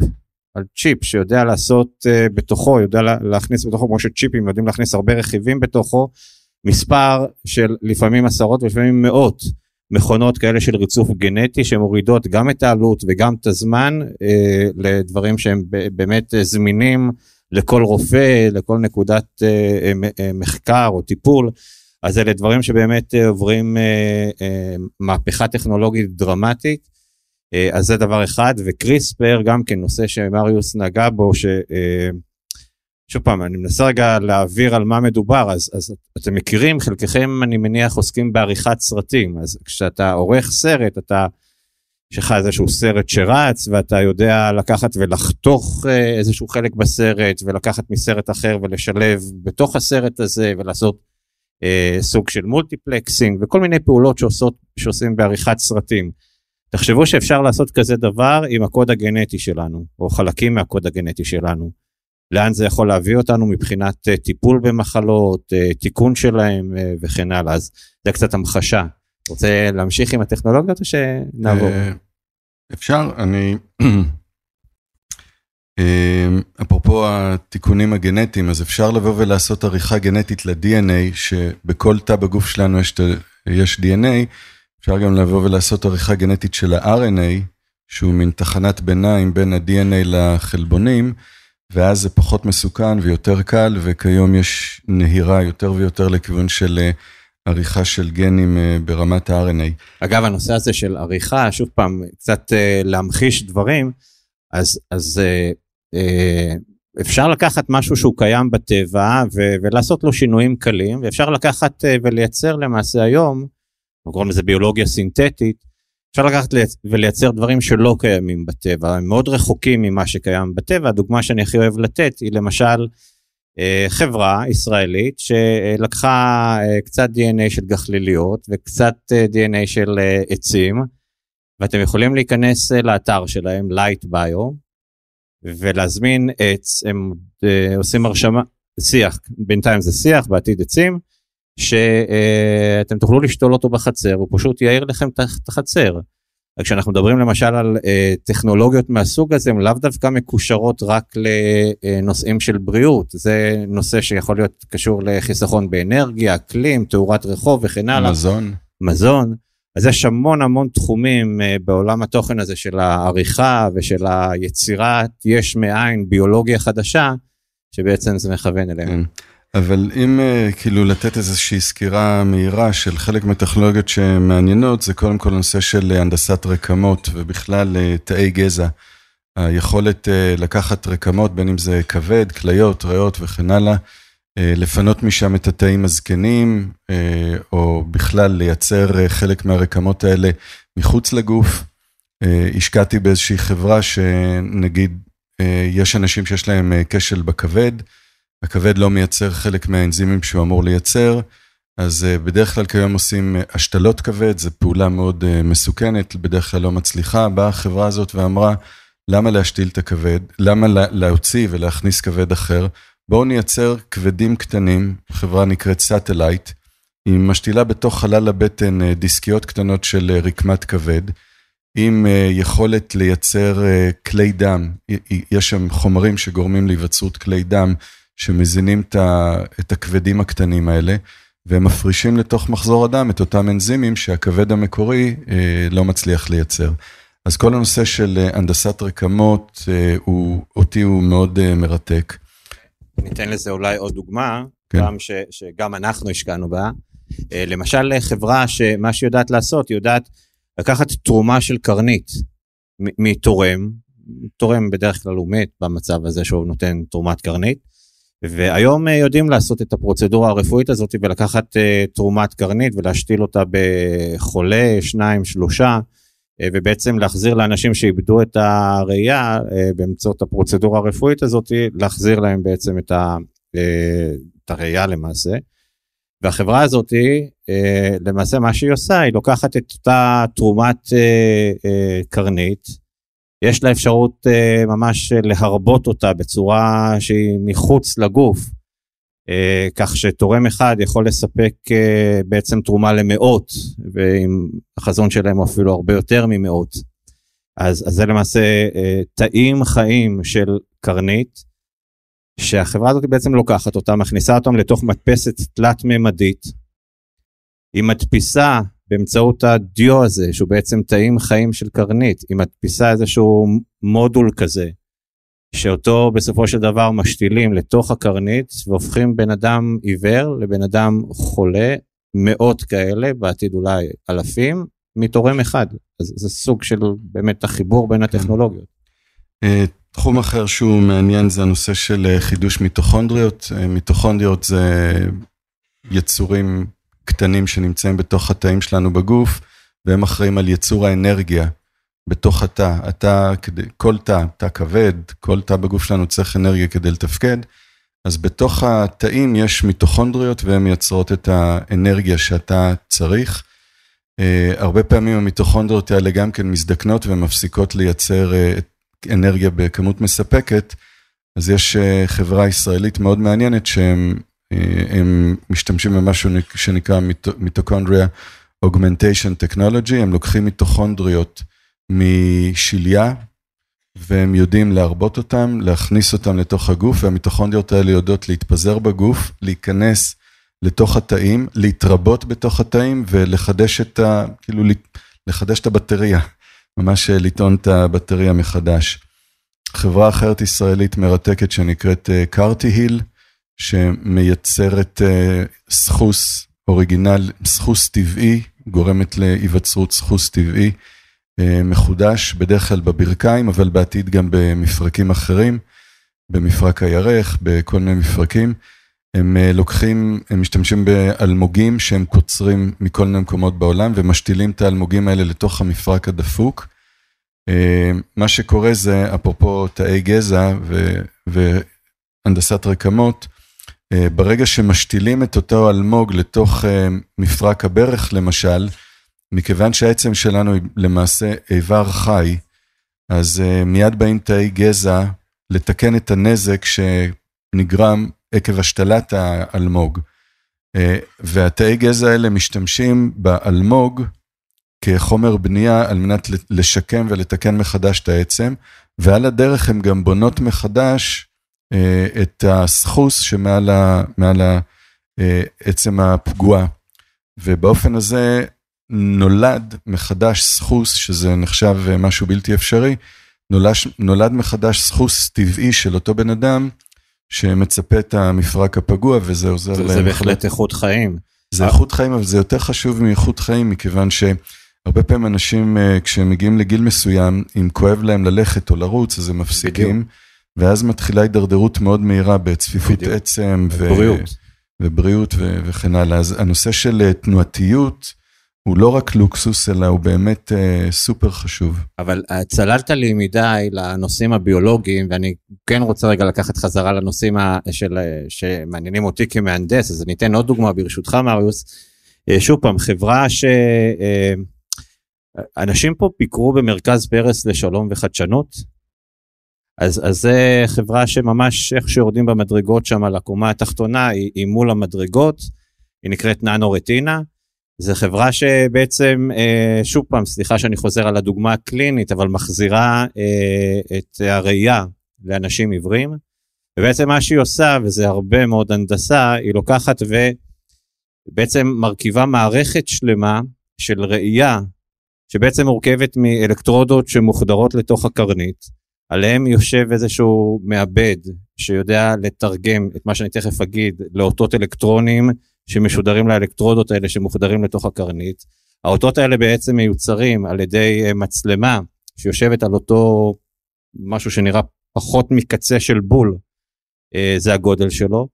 על צ'יפ שיודע לעשות אה, בתוכו, יודע להכניס בתוכו, כמו שצ'יפים יודעים להכניס הרבה רכיבים בתוכו, מספר של לפעמים עשרות ולפעמים מאות מכונות כאלה של ריצוף גנטי שמורידות גם את העלות וגם את הזמן אה, לדברים שהם באמת זמינים לכל רופא, לכל נקודת מחקר או טיפול. אז אלה דברים שבאמת אה, עוברים אה, אה, מהפכה טכנולוגית דרמטית. אז זה דבר אחד, וקריספר גם כן נושא שמריוס נגע בו, ש... שוב פעם, אני מנסה רגע להעביר על מה מדובר, אז, אז אתם מכירים, חלקכם אני מניח עוסקים בעריכת סרטים, אז כשאתה עורך סרט, אתה, יש לך איזשהו סרט שרץ, ואתה יודע לקחת ולחתוך איזשהו חלק בסרט, ולקחת מסרט אחר ולשלב בתוך הסרט הזה, ולעשות אה, סוג של מולטיפלקסינג וכל מיני פעולות שעושות, שעושים בעריכת סרטים. תחשבו שאפשר לעשות כזה דבר עם הקוד הגנטי שלנו, או חלקים מהקוד הגנטי שלנו. לאן זה יכול להביא אותנו מבחינת uh, טיפול במחלות, uh, תיקון שלהם uh, וכן הלאה, אז זה קצת המחשה. רוצה להמשיך עם הטכנולוגיות או שנעבור? אפשר, אני אפרופו התיקונים הגנטיים, אז אפשר לבוא ולעשות עריכה גנטית ל-DNA, שבכל תא בגוף שלנו יש, יש DNA, אפשר גם לבוא ולעשות עריכה גנטית של ה-RNA, שהוא מין תחנת ביניים בין ה-DNA לחלבונים, ואז זה פחות מסוכן ויותר קל, וכיום יש נהירה יותר ויותר לכיוון של עריכה של גנים אה, ברמת ה-RNA. אגב, הנושא הזה של עריכה, שוב פעם, קצת אה, להמחיש דברים, אז, אז אה, אה, אפשר לקחת משהו שהוא קיים בטבע ו- ולעשות לו שינויים קלים, ואפשר לקחת אה, ולייצר למעשה היום, אנחנו קוראים לזה ביולוגיה סינתטית, אפשר לקחת ולייצר דברים שלא קיימים בטבע, הם מאוד רחוקים ממה שקיים בטבע, הדוגמה שאני הכי אוהב לתת היא למשל אה, חברה ישראלית שלקחה אה, קצת DNA של גחליליות וקצת אה, DNA של עצים, ואתם יכולים להיכנס לאתר שלהם, Light Bio, ולהזמין עץ, הם עושים הרשמה, שיח, בינתיים זה שיח, בעתיד עצים, שאתם תוכלו לשתול אותו בחצר, הוא פשוט יאיר לכם את החצר. כשאנחנו מדברים למשל על אה, טכנולוגיות מהסוג הזה, הן לאו דווקא מקושרות רק לנושאים של בריאות, זה נושא שיכול להיות קשור לחיסכון באנרגיה, אקלים, תאורת רחוב וכן הלאה. מזון. מזון. אז יש המון המון תחומים אה, בעולם התוכן הזה של העריכה ושל היצירת יש מאין ביולוגיה חדשה, שבעצם זה מכוון אליהם. כן. אבל אם אה, כאילו לתת איזושהי סקירה מהירה של חלק מהטכנולוגיות שמעניינות, זה קודם כל נושא של הנדסת רקמות ובכלל אה, תאי גזע. היכולת אה, לקחת רקמות, בין אם זה כבד, כליות, ריאות וכן הלאה, לפנות משם את התאים הזקנים, או בכלל לייצר חלק מהרקמות האלה מחוץ לגוף. השקעתי באיזושהי חברה שנגיד, יש אנשים שיש להם כשל בכבד, הכבד לא מייצר חלק מהאנזימים שהוא אמור לייצר, אז אה, בדרך כלל כיום עושים אה, השתלות כבד, זו פעולה מאוד אה, מסוכנת, בדרך כלל לא מצליחה. באה החברה הזאת ואמרה, למה להשתיל את הכבד? למה להוציא ולהכניס כבד אחר? בואו נייצר כבדים קטנים, חברה נקראת Satellite, היא משתילה בתוך חלל הבטן דיסקיות קטנות של רקמת כבד, עם יכולת לייצר כלי דם, יש שם חומרים שגורמים להיווצרות כלי דם שמזינים את הכבדים הקטנים האלה, והם מפרישים לתוך מחזור הדם את אותם אנזימים שהכבד המקורי אה, לא מצליח לייצר. אז כל הנושא של אה, הנדסת רקמות, אה, הוא, אותי הוא מאוד מרתק. ניתן לזה אולי עוד דוגמה, כן. גם ש, שגם אנחנו השקענו בה. למשל חברה שמה שהיא יודעת לעשות, היא יודעת לקחת תרומה של קרנית מתורם, תורם בדרך כלל הוא מת במצב הזה שהוא נותן תרומת קרנית, והיום אה, יודעים לעשות את הפרוצדורה הרפואית הזאת ולקחת uh, תרומת קרנית ולהשתיל אותה בחולה, שניים, שלושה, ובעצם להחזיר לאנשים שאיבדו את הראייה uh, באמצעות הפרוצדורה הרפואית הזאת, להחזיר להם בעצם את, ה, uh, את הראייה למעשה. והחברה הזאת, למעשה מה שהיא עושה, היא לוקחת את אותה תרומת קרנית, יש לה אפשרות ממש להרבות אותה בצורה שהיא מחוץ לגוף, כך שתורם אחד יכול לספק uh, בעצם תרומה למאות, ועם החזון שלהם אפילו הרבה יותר ממאות. אז, אז זה למעשה uh, תאים חיים של קרנית, שהחברה הזאת בעצם לוקחת אותה, מכניסה אותם לתוך מדפסת תלת-ממדית, היא מדפיסה באמצעות הדיו הזה, שהוא בעצם תאים חיים של קרנית, היא מדפיסה איזשהו מודול כזה, שאותו בסופו של דבר משתילים לתוך הקרנית והופכים בן אדם עיוור לבן אדם חולה, מאות כאלה, בעתיד אולי אלפים, מתורם אחד. אז זה סוג של באמת החיבור בין הטכנולוגיות. אה, תחום אחר שהוא מעניין זה הנושא של אה, חידוש מיטוכונדריות. אה, מיטוכונדריות זה יצורים קטנים שנמצאים בתוך התאים שלנו בגוף, והם אחראים על יצור האנרגיה בתוך התא. התא, כל תא, תא כבד, כל תא בגוף שלנו צריך אנרגיה כדי לתפקד. אז בתוך התאים יש מיטוכונדריות והן מייצרות את האנרגיה שאתה צריך. Uh, הרבה פעמים המיטוכונדריות האלה גם כן מזדקנות ומפסיקות לייצר uh, אנרגיה בכמות מספקת. אז יש uh, חברה ישראלית מאוד מעניינת שהם הם משתמשים במשהו שנקרא מיטוקונדריה אוגמנטיישן טכנולוגי, הם לוקחים מיטוכונדריות משליה, והם יודעים להרבות אותם, להכניס אותם לתוך הגוף, והמיטוכונדריות האלה יודעות להתפזר בגוף, להיכנס לתוך התאים, להתרבות בתוך התאים ולחדש את ה... כאילו, לחדש את הבטריה, ממש לטעון את הבטריה מחדש. חברה אחרת ישראלית מרתקת שנקראת קארטי היל, שמייצרת אה, סחוס אוריגינל, סחוס טבעי, גורמת להיווצרות סחוס טבעי מחודש, בדרך כלל בברכיים, אבל בעתיד גם במפרקים אחרים, במפרק הירך, בכל מיני מפרקים. הם לוקחים, הם משתמשים באלמוגים שהם קוצרים מכל מיני מקומות בעולם ומשתילים את האלמוגים האלה לתוך המפרק הדפוק. מה שקורה זה, אפרופו תאי גזע והנדסת רקמות, ברגע שמשתילים את אותו אלמוג לתוך מפרק הברך למשל, מכיוון שהעצם שלנו היא למעשה איבר חי, אז מיד באים תאי גזע לתקן את הנזק שנגרם עקב השתלת האלמוג. והתאי גזע האלה משתמשים באלמוג כחומר בנייה על מנת לשקם ולתקן מחדש את העצם, ועל הדרך הן גם בונות מחדש את הסחוס שמעל העצם הפגועה. ובאופן הזה נולד מחדש סחוס, שזה נחשב משהו בלתי אפשרי, נולד מחדש סחוס טבעי של אותו בן אדם, שמצפה את המפרק הפגוע וזה עוזר להם. זה בהחלט איכות חיים. זה איכות חיים, אבל זה יותר חשוב מאיכות חיים, מכיוון שהרבה פעמים אנשים, כשהם מגיעים לגיל מסוים, אם כואב להם ללכת או לרוץ, אז הם מפסיקים, ואז מתחילה הידרדרות מאוד מהירה בצפיפות עצם, ובריאות, ובריאות וכן הלאה. אז הנושא של תנועתיות, הוא לא רק לוקסוס, אלא הוא באמת אה, סופר חשוב. אבל צללת לי מדי לנושאים הביולוגיים, ואני כן רוצה רגע לקחת חזרה לנושאים של, שמעניינים אותי כמהנדס, אז אני אתן עוד דוגמה ברשותך, מריוס. אה, שוב פעם, חברה ש... אה, אנשים פה ביקרו במרכז פרס לשלום וחדשנות, אז, אז זה חברה שממש איך שיורדים במדרגות שם על הקומה התחתונה, היא, היא מול המדרגות, היא נקראת ננו רטינה. זה חברה שבעצם, אה, שוב פעם, סליחה שאני חוזר על הדוגמה הקלינית, אבל מחזירה אה, את הראייה לאנשים עיוורים. ובעצם מה שהיא עושה, וזה הרבה מאוד הנדסה, היא לוקחת ובעצם מרכיבה מערכת שלמה של ראייה, שבעצם מורכבת מאלקטרודות שמוחדרות לתוך הקרנית, עליהם יושב איזשהו מעבד שיודע לתרגם את מה שאני תכף אגיד לאותות אלקטרונים שמשודרים לאלקטרודות האלה שמוחדרים לתוך הקרנית. האותות האלה בעצם מיוצרים על ידי אה, מצלמה שיושבת על אותו משהו שנראה פחות מקצה של בול, אה, זה הגודל שלו.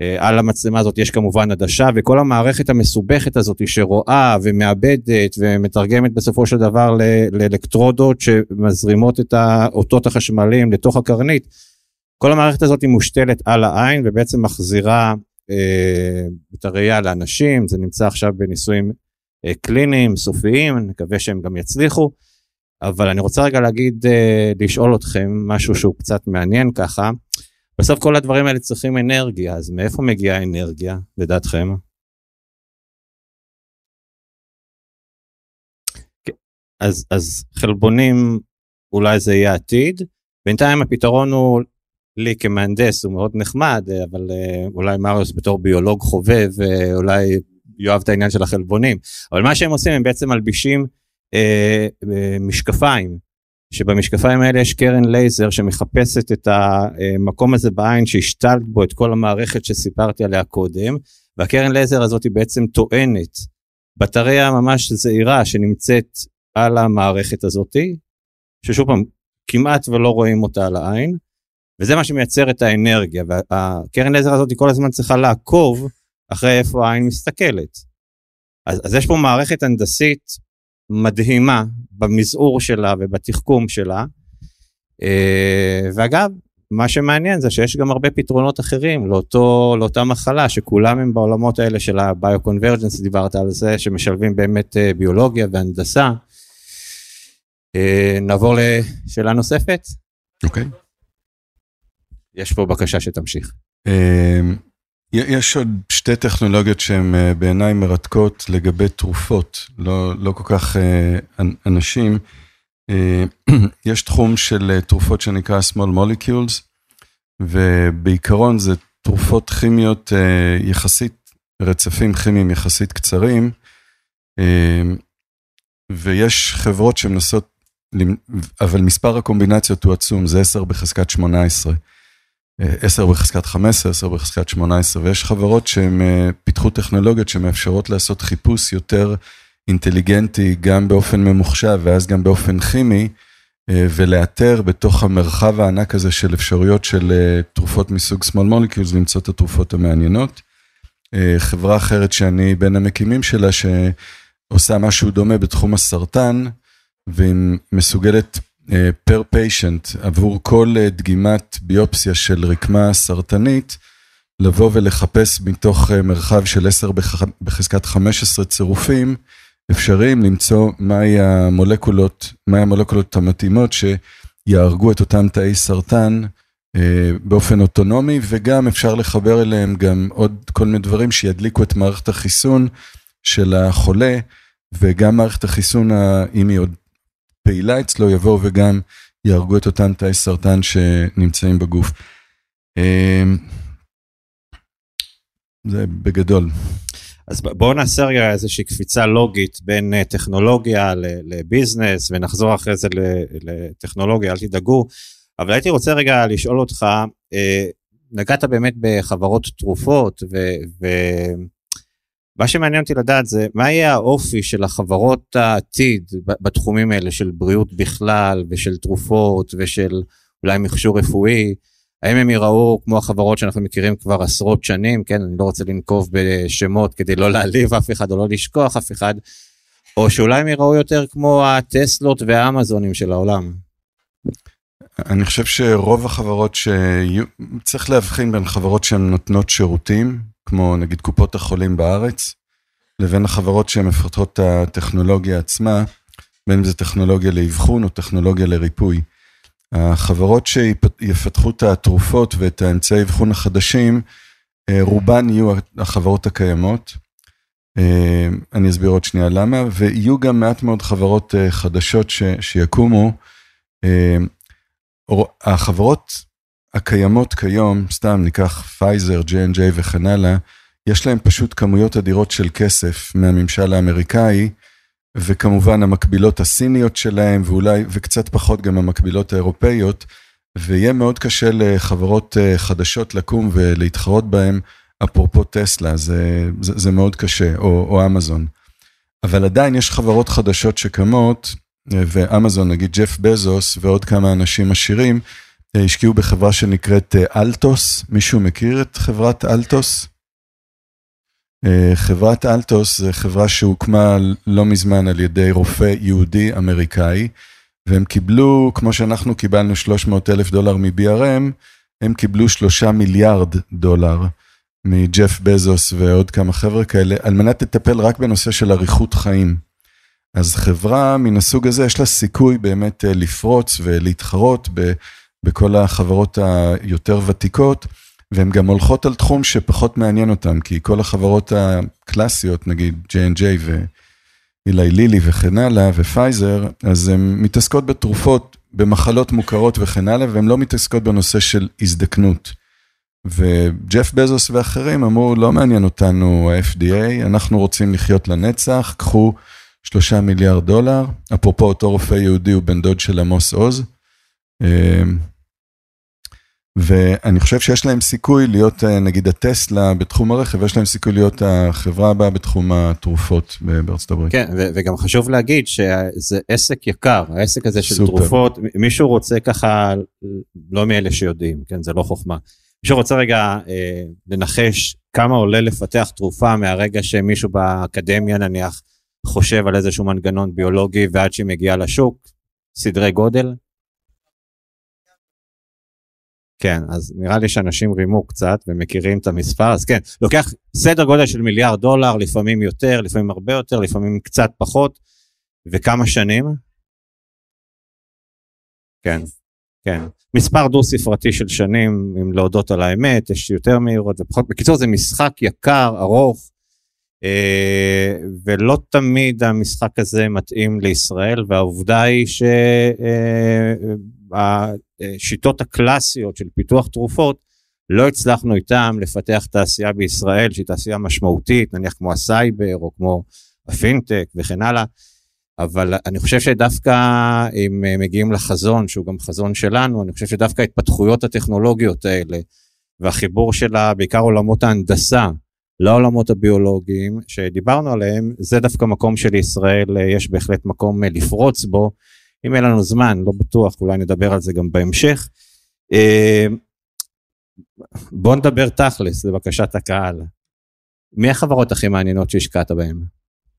אה, על המצלמה הזאת יש כמובן עדשה וכל המערכת המסובכת הזאת שרואה ומאבדת ומתרגמת בסופו של דבר לאלקטרודות שמזרימות את האותות החשמליים לתוך הקרנית. כל המערכת הזאת מושתלת על העין ובעצם מחזירה את הראייה לאנשים, זה נמצא עכשיו בניסויים אה, קליניים, סופיים, נקווה שהם גם יצליחו, אבל אני רוצה רגע להגיד, אה, לשאול אתכם משהו שהוא קצת מעניין ככה, בסוף כל הדברים האלה צריכים אנרגיה, אז מאיפה מגיעה האנרגיה, לדעתכם? כן, אז, אז חלבונים אולי זה יהיה עתיד, בינתיים הפתרון הוא לי כמהנדס הוא מאוד נחמד, אבל אה, אולי מריוס בתור ביולוג חובב, אה, אולי יאהב את העניין של החלבונים. אבל מה שהם עושים, הם בעצם מלבישים אה, אה, משקפיים, שבמשקפיים האלה יש קרן לייזר שמחפשת את המקום הזה בעין שהשתלת בו את כל המערכת שסיפרתי עליה קודם, והקרן לייזר הזאת היא בעצם טוענת בטריה ממש זעירה שנמצאת על המערכת הזאתי, ששוב פעם, כמעט ולא רואים אותה על העין, וזה מה שמייצר את האנרגיה, והקרן לייזר הזאת כל הזמן צריכה לעקוב אחרי איפה העין מסתכלת. אז, אז יש פה מערכת הנדסית מדהימה במזעור שלה ובתחכום שלה. אה, ואגב, מה שמעניין זה שיש גם הרבה פתרונות אחרים לאותו, לאותה מחלה, שכולם הם בעולמות האלה של הביו-קונברג'נס, דיברת על זה, שמשלבים באמת אה, ביולוגיה והנדסה. אה, נעבור לשאלה נוספת. אוקיי. Okay. יש פה בקשה שתמשיך. אמ, יש עוד שתי טכנולוגיות שהן אה, בעיניי מרתקות לגבי תרופות, לא, לא כל כך אה, אנשים. אה, (clears throat) יש תחום של תרופות שנקרא small molecules, ובעיקרון זה תרופות כימיות יחסית, רצפים כימיים יחסית קצרים, ויש חברות שמנסות, אבל מספר הקומבינציות הוא עצום, זה 10 בחזקת 18. אה, 10 בחזקת 15, 10 בחזקת 18, ויש חברות שהן אה, פיתחו טכנולוגיות שמאפשרות לעשות חיפוש יותר אינטליגנטי, גם באופן ממוחשב ואז גם באופן כימי, אה, ולאתר בתוך המרחב הענק הזה של אפשרויות של אה, תרופות מסוג small molecules, למצוא את התרופות המעניינות. חברה אחרת שאני בין המקימים שלה, שעושה משהו דומה בתחום הסרטן, והיא מסוגלת פר פיישנט עבור כל דגימת ביופסיה של רקמה סרטנית, לבוא ולחפש מתוך מרחב של 10 בחזקת 15 צירופים, אפשריים למצוא מהי המולקולות, מהי המולקולות המתאימות שיהרגו את אותם תאי סרטן אה, באופן אוטונומי, וגם אפשר לחבר אליהם גם עוד כל מיני דברים שידליקו את מערכת החיסון של החולה, וגם מערכת החיסון, אם היא עוד פעילה אצלו, יבואו וגם יהרגו את אותם תאי סרטן שנמצאים בגוף. אה, זה בגדול. אז בואו נעשה רגע איזושהי קפיצה לוגית בין אה, טכנולוגיה לביזנס ונחזור אחרי זה לטכנולוגיה, אל תדאגו. אבל הייתי רוצה רגע לשאול אותך, אה, נגעת באמת בחברות תרופות ומה שמעניין אותי לדעת זה מה יהיה האופי של החברות העתיד בתחומים האלה של בריאות בכלל ושל תרופות ושל אולי מכשור רפואי. האם הם ייראו כמו החברות שאנחנו מכירים כבר עשרות שנים, כן, אני לא רוצה לנקוב בשמות כדי לא להעליב אף אחד או לא לשכוח אף אחד, או שאולי הם ייראו יותר כמו הטסלות והאמזונים של העולם. אני חושב שרוב החברות שיהיו, צריך להבחין בין חברות שהן נותנות שירותים, כמו נגיד קופות החולים בארץ, לבין החברות שהן מפתחות את הטכנולוגיה עצמה, בין אם זה טכנולוגיה לאבחון או טכנולוגיה לריפוי. החברות שיפתחו את התרופות ואת האמצעי אבחון החדשים, אה, רובן יהיו החברות הקיימות. אה, אני אסביר עוד שנייה למה, ויהיו גם מעט מאוד חברות אה, חדשות ש, שיקומו. החברות הקיימות כיום, סתם ניקח פייזר, J&J וכן הלאה, יש להם פשוט כמויות אדירות של כסף מהממשל האמריקאי, וכמובן המקבילות הסיניות שלהם, ואולי, וקצת פחות גם המקבילות האירופאיות, ויהיה מאוד קשה לחברות אה, חדשות לקום ולהתחרות בהם, אפרופו טסלה, זה, זה, זה מאוד קשה, או, או אמזון. אבל עדיין יש חברות חדשות שקמות, אה, ואמזון, נגיד ג'ף בזוס ועוד כמה אנשים עשירים, השקיעו בחברה שנקראת אלטוס, מישהו מכיר את חברת אלטוס? אה, חברת אלטוס זה חברה שהוקמה לא מזמן על ידי רופא יהודי אמריקאי, והם קיבלו, כמו שאנחנו קיבלנו 300 אלף דולר מ-BRM, הם קיבלו 3 מיליארד דולר מג'ף בזוס ועוד כמה חבר'ה כאלה, על מנת לטפל רק בנושא של אריכות חיים. אז חברה מן הסוג הזה, יש לה סיכוי באמת אה, לפרוץ ולהתחרות בכל החברות היותר ותיקות. והן גם הולכות על תחום שפחות מעניין אותן, כי כל החברות הקלאסיות, נגיד J&J ואילי לילי וכן הלאה, ופייזר, אז הן מתעסקות בתרופות, במחלות מוכרות וכן הלאה, והן לא מתעסקות בנושא של הזדקנות. וג'ף בזוס ואחרים אמרו, לא מעניין אותנו ה-FDA, אנחנו רוצים לחיות לנצח, קחו שלושה מיליארד דולר. אפרופו, אותו רופא יהודי הוא בן דוד של עמוס עוז. ואני חושב שיש להם סיכוי להיות, אה, נגיד הטסלה בתחום הרכב, יש להם סיכוי להיות החברה הבאה בתחום התרופות בארצות הברית. כן, וגם חשוב להגיד שזה עסק יקר, העסק הזה של סופר. תרופות, מישהו רוצה ככה, לא מאלה שיודעים, כן, זה לא חוכמה. מישהו רוצה רגע אה, לנחש כמה עולה לפתח תרופה מהרגע שמישהו באקדמיה נניח חושב על איזשהו מנגנון ביולוגי ועד שהיא מגיעה לשוק, סדרי גודל? כן, אז נראה לי שאנשים רימו קצת ומכירים את המספר, אז כן, לוקח סדר גודל של מיליארד דולר, לפעמים יותר, לפעמים הרבה יותר, לפעמים קצת פחות, וכמה שנים? כן, כן. מספר דו ספרתי של שנים, אם להודות על האמת, יש יותר מהירות ופחות. בקיצור, זה משחק יקר, ארוך, אה, ולא תמיד המשחק הזה מתאים לישראל, והעובדה היא ש... אה, השיטות הקלאסיות של פיתוח תרופות, לא הצלחנו איתם לפתח תעשייה בישראל שהיא תעשייה משמעותית, נניח כמו הסייבר או כמו הפינטק וכן הלאה. אבל אני חושב שדווקא אם אה, מגיעים לחזון, שהוא גם חזון שלנו, אני חושב שדווקא ההתפתחויות הטכנולוגיות האלה, והחיבור שלה, בעיקר עולמות ההנדסה, לעולמות הביולוגיים שדיברנו עליהם, זה דווקא מקום שלישראל יש בהחלט מקום לפרוץ בו. אם אין לנו זמן, לא בטוח, אולי נדבר על זה גם בהמשך. בוא נדבר תכלס, לבקשת הקהל. מי החברות הכי מעניינות שהשקעת בהן?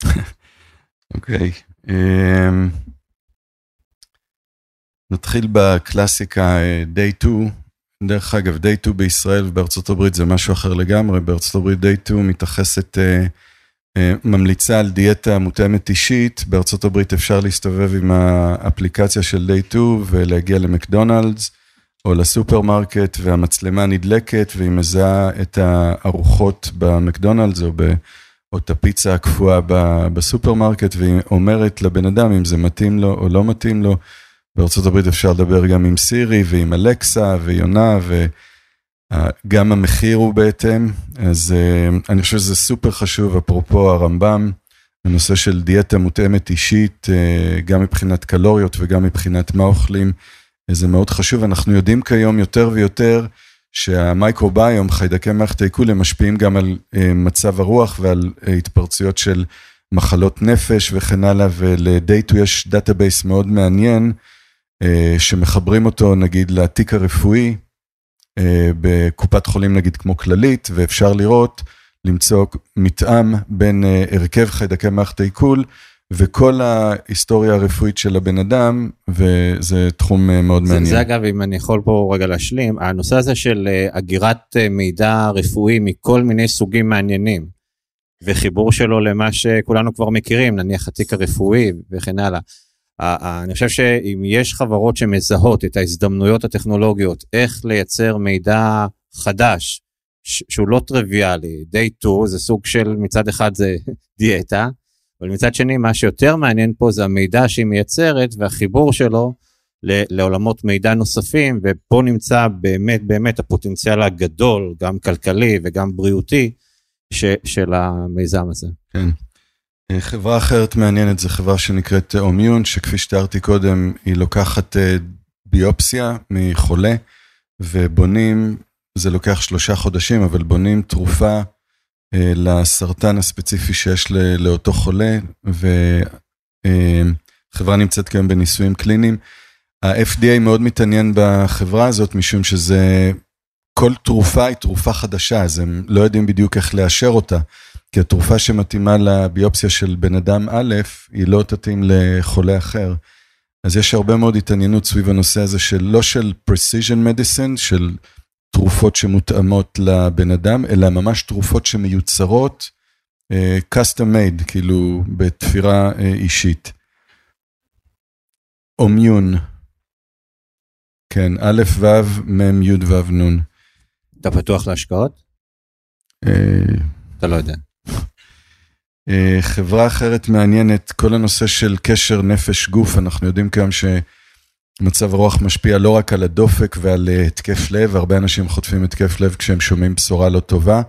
(laughs) אוקיי. אמ, נתחיל בקלאסיקה Day 2. דרך אגב, Day 2 בישראל ובארצות הברית זה משהו אחר לגמרי. בארצות הברית Day 2 מתייחסת, אה, אה, ממליצה על דיאטה מותאמת אישית. בארצות הברית אפשר להסתובב עם האפליקציה של Day 2 ולהגיע למקדונלדס. או לסופרמרקט והמצלמה נדלקת והיא מזהה את הארוחות במקדונלדס או, ב, או את הפיצה הקפואה בסופרמרקט והיא אומרת לבן אדם אם זה מתאים לו או לא מתאים לו. בארה"ב אפשר לדבר גם עם סירי ועם אלקסה ויונה וגם המחיר הוא בהתאם. אז אה, אני חושב שזה סופר חשוב, אפרופו הרמב"ם, הנושא של דיאטה מותאמת אישית, אה, גם מבחינת קלוריות וגם מבחינת מה אוכלים. זה מאוד חשוב, אנחנו יודעים כיום יותר ויותר שהמייקרוביום, חיידקי מערכת העיכול, הם משפיעים גם על אה, מצב הרוח ועל אה, התפרצויות של מחלות נפש וכן הלאה, ול DayTwo יש database מאוד מעניין, אה, שמחברים אותו נגיד לתיק הרפואי, בקופת חולים נגיד כמו כללית, ואפשר לראות, למצוא מתאם בין הרכב חיידקי מערכת העיכול, וכל ההיסטוריה הרפואית של הבן אדם, וזה תחום אה, מאוד זה, מעניין. זה אגב, אם אני יכול פה רגע להשלים, הנושא הזה של אה, אגירת אה, מידע רפואי מכל מיני סוגים מעניינים, וחיבור שלו למה שכולנו כבר מכירים, נניח התיק הרפואי וכן הלאה. אני חושב שאם יש חברות שמזהות את ההזדמנויות הטכנולוגיות, איך לייצר מידע חדש, שהוא לא טריוויאלי, day 2 זה סוג של מצד אחד זה (laughs) דיאטה, אבל מצד שני, מה שיותר מעניין פה זה המידע שהיא מייצרת והחיבור שלו לעולמות מידע נוספים, ופה נמצא באמת באמת הפוטנציאל הגדול, גם כלכלי וגם בריאותי, ש, של המיזם הזה. כן. אה, חברה אחרת מעניינת זו חברה שנקראת אומיון, שכפי שתיארתי קודם, היא לוקחת אה, ביופסיה מחולה, ובונים, זה לוקח שלושה חודשים, אבל בונים תרופה אה, לסרטן הספציפי שיש לאותו חולה, וחברה נמצאת כיום בניסויים קליניים. ה-FDA מאוד מתעניין בחברה הזאת, משום שזה, כל תרופה היא תרופה חדשה, אז הם לא יודעים בדיוק איך לאשר אותה. כי התרופה שמתאימה לביופסיה של בן אדם א', היא לא תתאים לחולה אחר. אז יש הרבה מאוד התעניינות סביב הנושא הזה של לא של precision medicine, של תרופות שמותאמות לבן אדם, אלא ממש תרופות שמיוצרות uh, custom made, כאילו בתפירה uh, אישית. אומיון, כן, א', ו', מ', י', ו', נ'. אתה פתוח להשקעות? Uh, אתה לא יודע. Uh, חברה אחרת מעניינת, כל הנושא של קשר נפש גוף, אנחנו יודעים כיום ש... מצב רוח משפיע לא רק על הדופק ועל אה, התקף לב, הרבה אנשים חוטפים התקף לב כשהם שומעים בשורה לא טובה,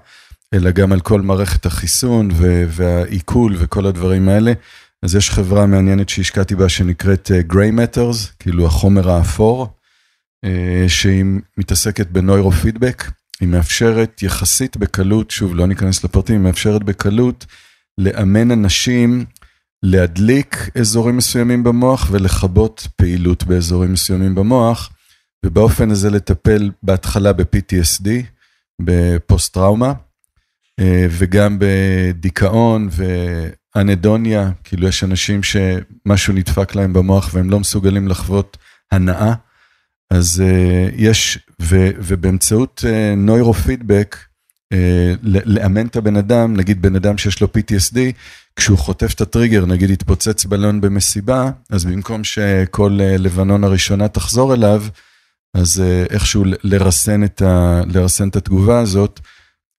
אלא גם על כל מערכת החיסון והעיכול וכל הדברים האלה. אז יש חברה מעניינת שהשקעתי בה שנקראת אה, Gray Matters, כאילו החומר האפור, אה, שהיא מתעסקת בנוירופידבק, היא מאפשרת יחסית בקלות, שוב לא ניכנס לפרטים, היא מאפשרת בקלות לאמן אנשים להדליק אזורים מסוימים במוח ולכבות פעילות באזורים מסוימים במוח, ובאופן הזה לטפל בהתחלה ב-PTSD, בפוסט טראומה, אה, וגם בדיכאון ואנדוניה, כאילו יש אנשים שמשהו נדפק להם במוח והם לא מסוגלים לחוות הנאה, אז אה, יש, ו, ובאמצעות נוירופידבק, אה, לאמן את הבן אדם, נגיד בן אדם שיש לו PTSD, כשהוא חוטף את הטריגר, נגיד התפוצץ בלון במסיבה, אז במקום שכל אה, לבנון הראשונה תחזור אליו, אז אה, איכשהו לרסן את, ה, לרסן את התגובה הזאת,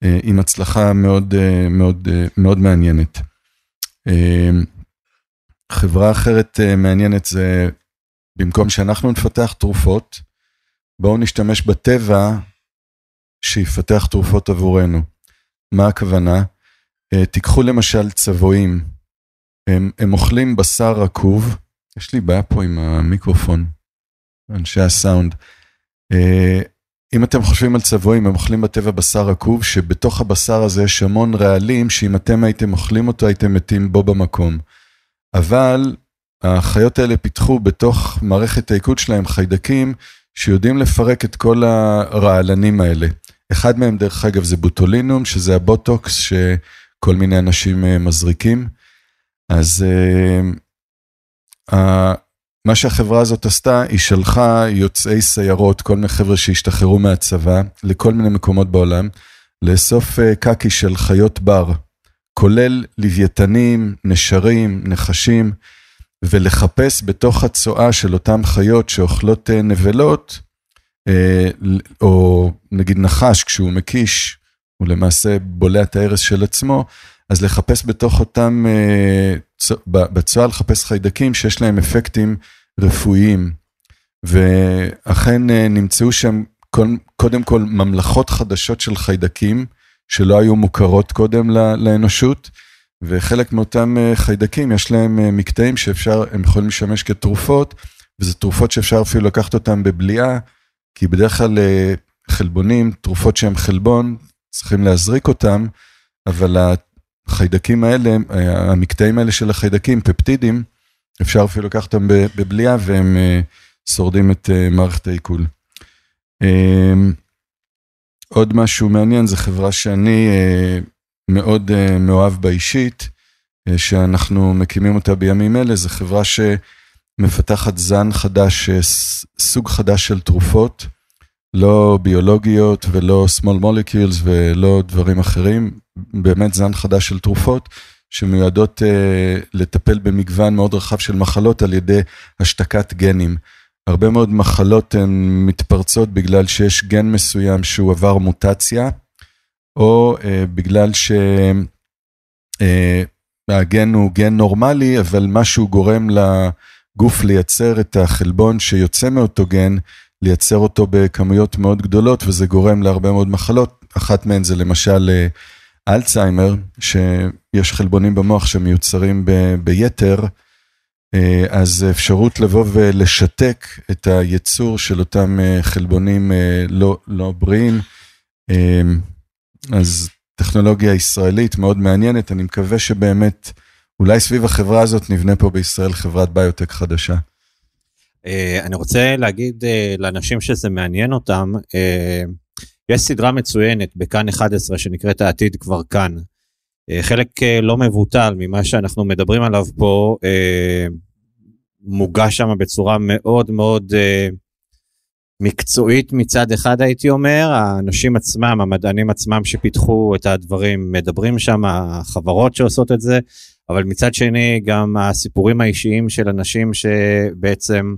אה, עם הצלחה מאוד מאוד מאוד מעניינת. חברה אחרת מעניינת זה, במקום שאנחנו נפתח תרופות, בואו נשתמש בטבע שיפתח תרופות עבורנו. מה הכוונה? אה, תיקחו למשל צבועים. הם, הם אוכלים בשר רקוב, יש לי בעיה פה עם המיקרופון, אנשי הסאונד. אה, אם אתם חושבים על צבועים, הם אוכלים בטבע בשר רקוב, שבתוך הבשר הזה יש המון רעלים, שאם אתם הייתם אוכלים אותו, הייתם מתים בו במקום. אבל החיות האלה פיתחו בתוך מערכת העיכול שלהם חיידקים, שיודעים לפרק את כל הרעלנים האלה. אחד מהם, דרך אגב, זה בוטולינום, שזה הבוטוקס שכל מיני אנשים אה, מזריקים. אז uh, מה שהחברה הזאת עשתה, היא שלחה יוצאי סיירות, כל מיני חבר'ה שהשתחררו מהצבא, לכל מיני מקומות בעולם, לאסוף uh, קקי של חיות בר, כולל לוויתנים, נשרים, נחשים, ולחפש בתוך הצואה של אותן חיות שאוכלות uh, נבלות, uh, או נגיד נחש, כשהוא מקיש, הוא למעשה בולע את ההרס של עצמו, אז לחפש בתוך אותם, uh, בצואה לחפש חיידקים שיש להם אפקטים רפואיים. ואכן נמצאו שם קודם כל ממלכות חדשות של חיידקים, שלא היו מוכרות קודם לאנושות, וחלק מאותם uh, חיידקים יש להם uh, מקטעים שאפשר, הם יכולים לשמש כתרופות, וזה תרופות שאפשר אפילו לקחת אותן בבליעה, כי בדרך כלל uh, חלבונים, תרופות שהן חלבון, צריכים להזריק אותם, אבל החיידקים האלה, המקטעים האלה של החיידקים, פפטידים, אפשר אפילו לקחת אותם בבליעה והם אה, שורדים את אה, מערכת העיכול. עוד משהו מעניין, זו חברה שאני אה, מאוד מאוהב בה אישית, שאנחנו מקימים אותה בימים אלה, זו חברה שמפתחת זן חדש, סוג חדש של תרופות, לא ביולוגיות ולא small molecules ולא דברים אחרים, באמת זן חדש של תרופות שמיועדות uh, לטפל במגוון מאוד רחב של מחלות על ידי השתקת גנים. הרבה מאוד מחלות הן מתפרצות בגלל שיש גן מסוים שהוא עבר מוטציה, או uh, בגלל שהגן uh, הוא גן נורמלי, אבל משהו גורם לגוף לייצר את החלבון שיוצא מאותו גן, לייצר אותו בכמויות מאוד גדולות, וזה גורם להרבה מאוד מחלות. אחת מהן זה למשל אלצהיימר, שיש חלבונים במוח שמיוצרים ב- ביתר, אה, אז אפשרות לבוא ולשתק את הייצור של אותם אה, חלבונים אה, לא, לא בריאים, אז טכנולוגיה ישראלית מאוד מעניינת, אני מקווה שבאמת, אולי סביב החברה הזאת נבנה פה בישראל חברת ביוטק חדשה. אני רוצה להגיד לאנשים שזה מעניין אותם, יש סדרה מצוינת בכאן 11 שנקראת העתיד כבר כאן. אה, חלק אה, לא מבוטל ממה שאנחנו מדברים עליו פה אה, מוגש שם בצורה מאוד מאוד מקצועית מצד אחד הייתי אומר, האנשים עצמם, המדענים עצמם שפיתחו את הדברים מדברים שם, החברות שעושות את זה, אבל מצד שני גם הסיפורים האישיים של אנשים שבעצם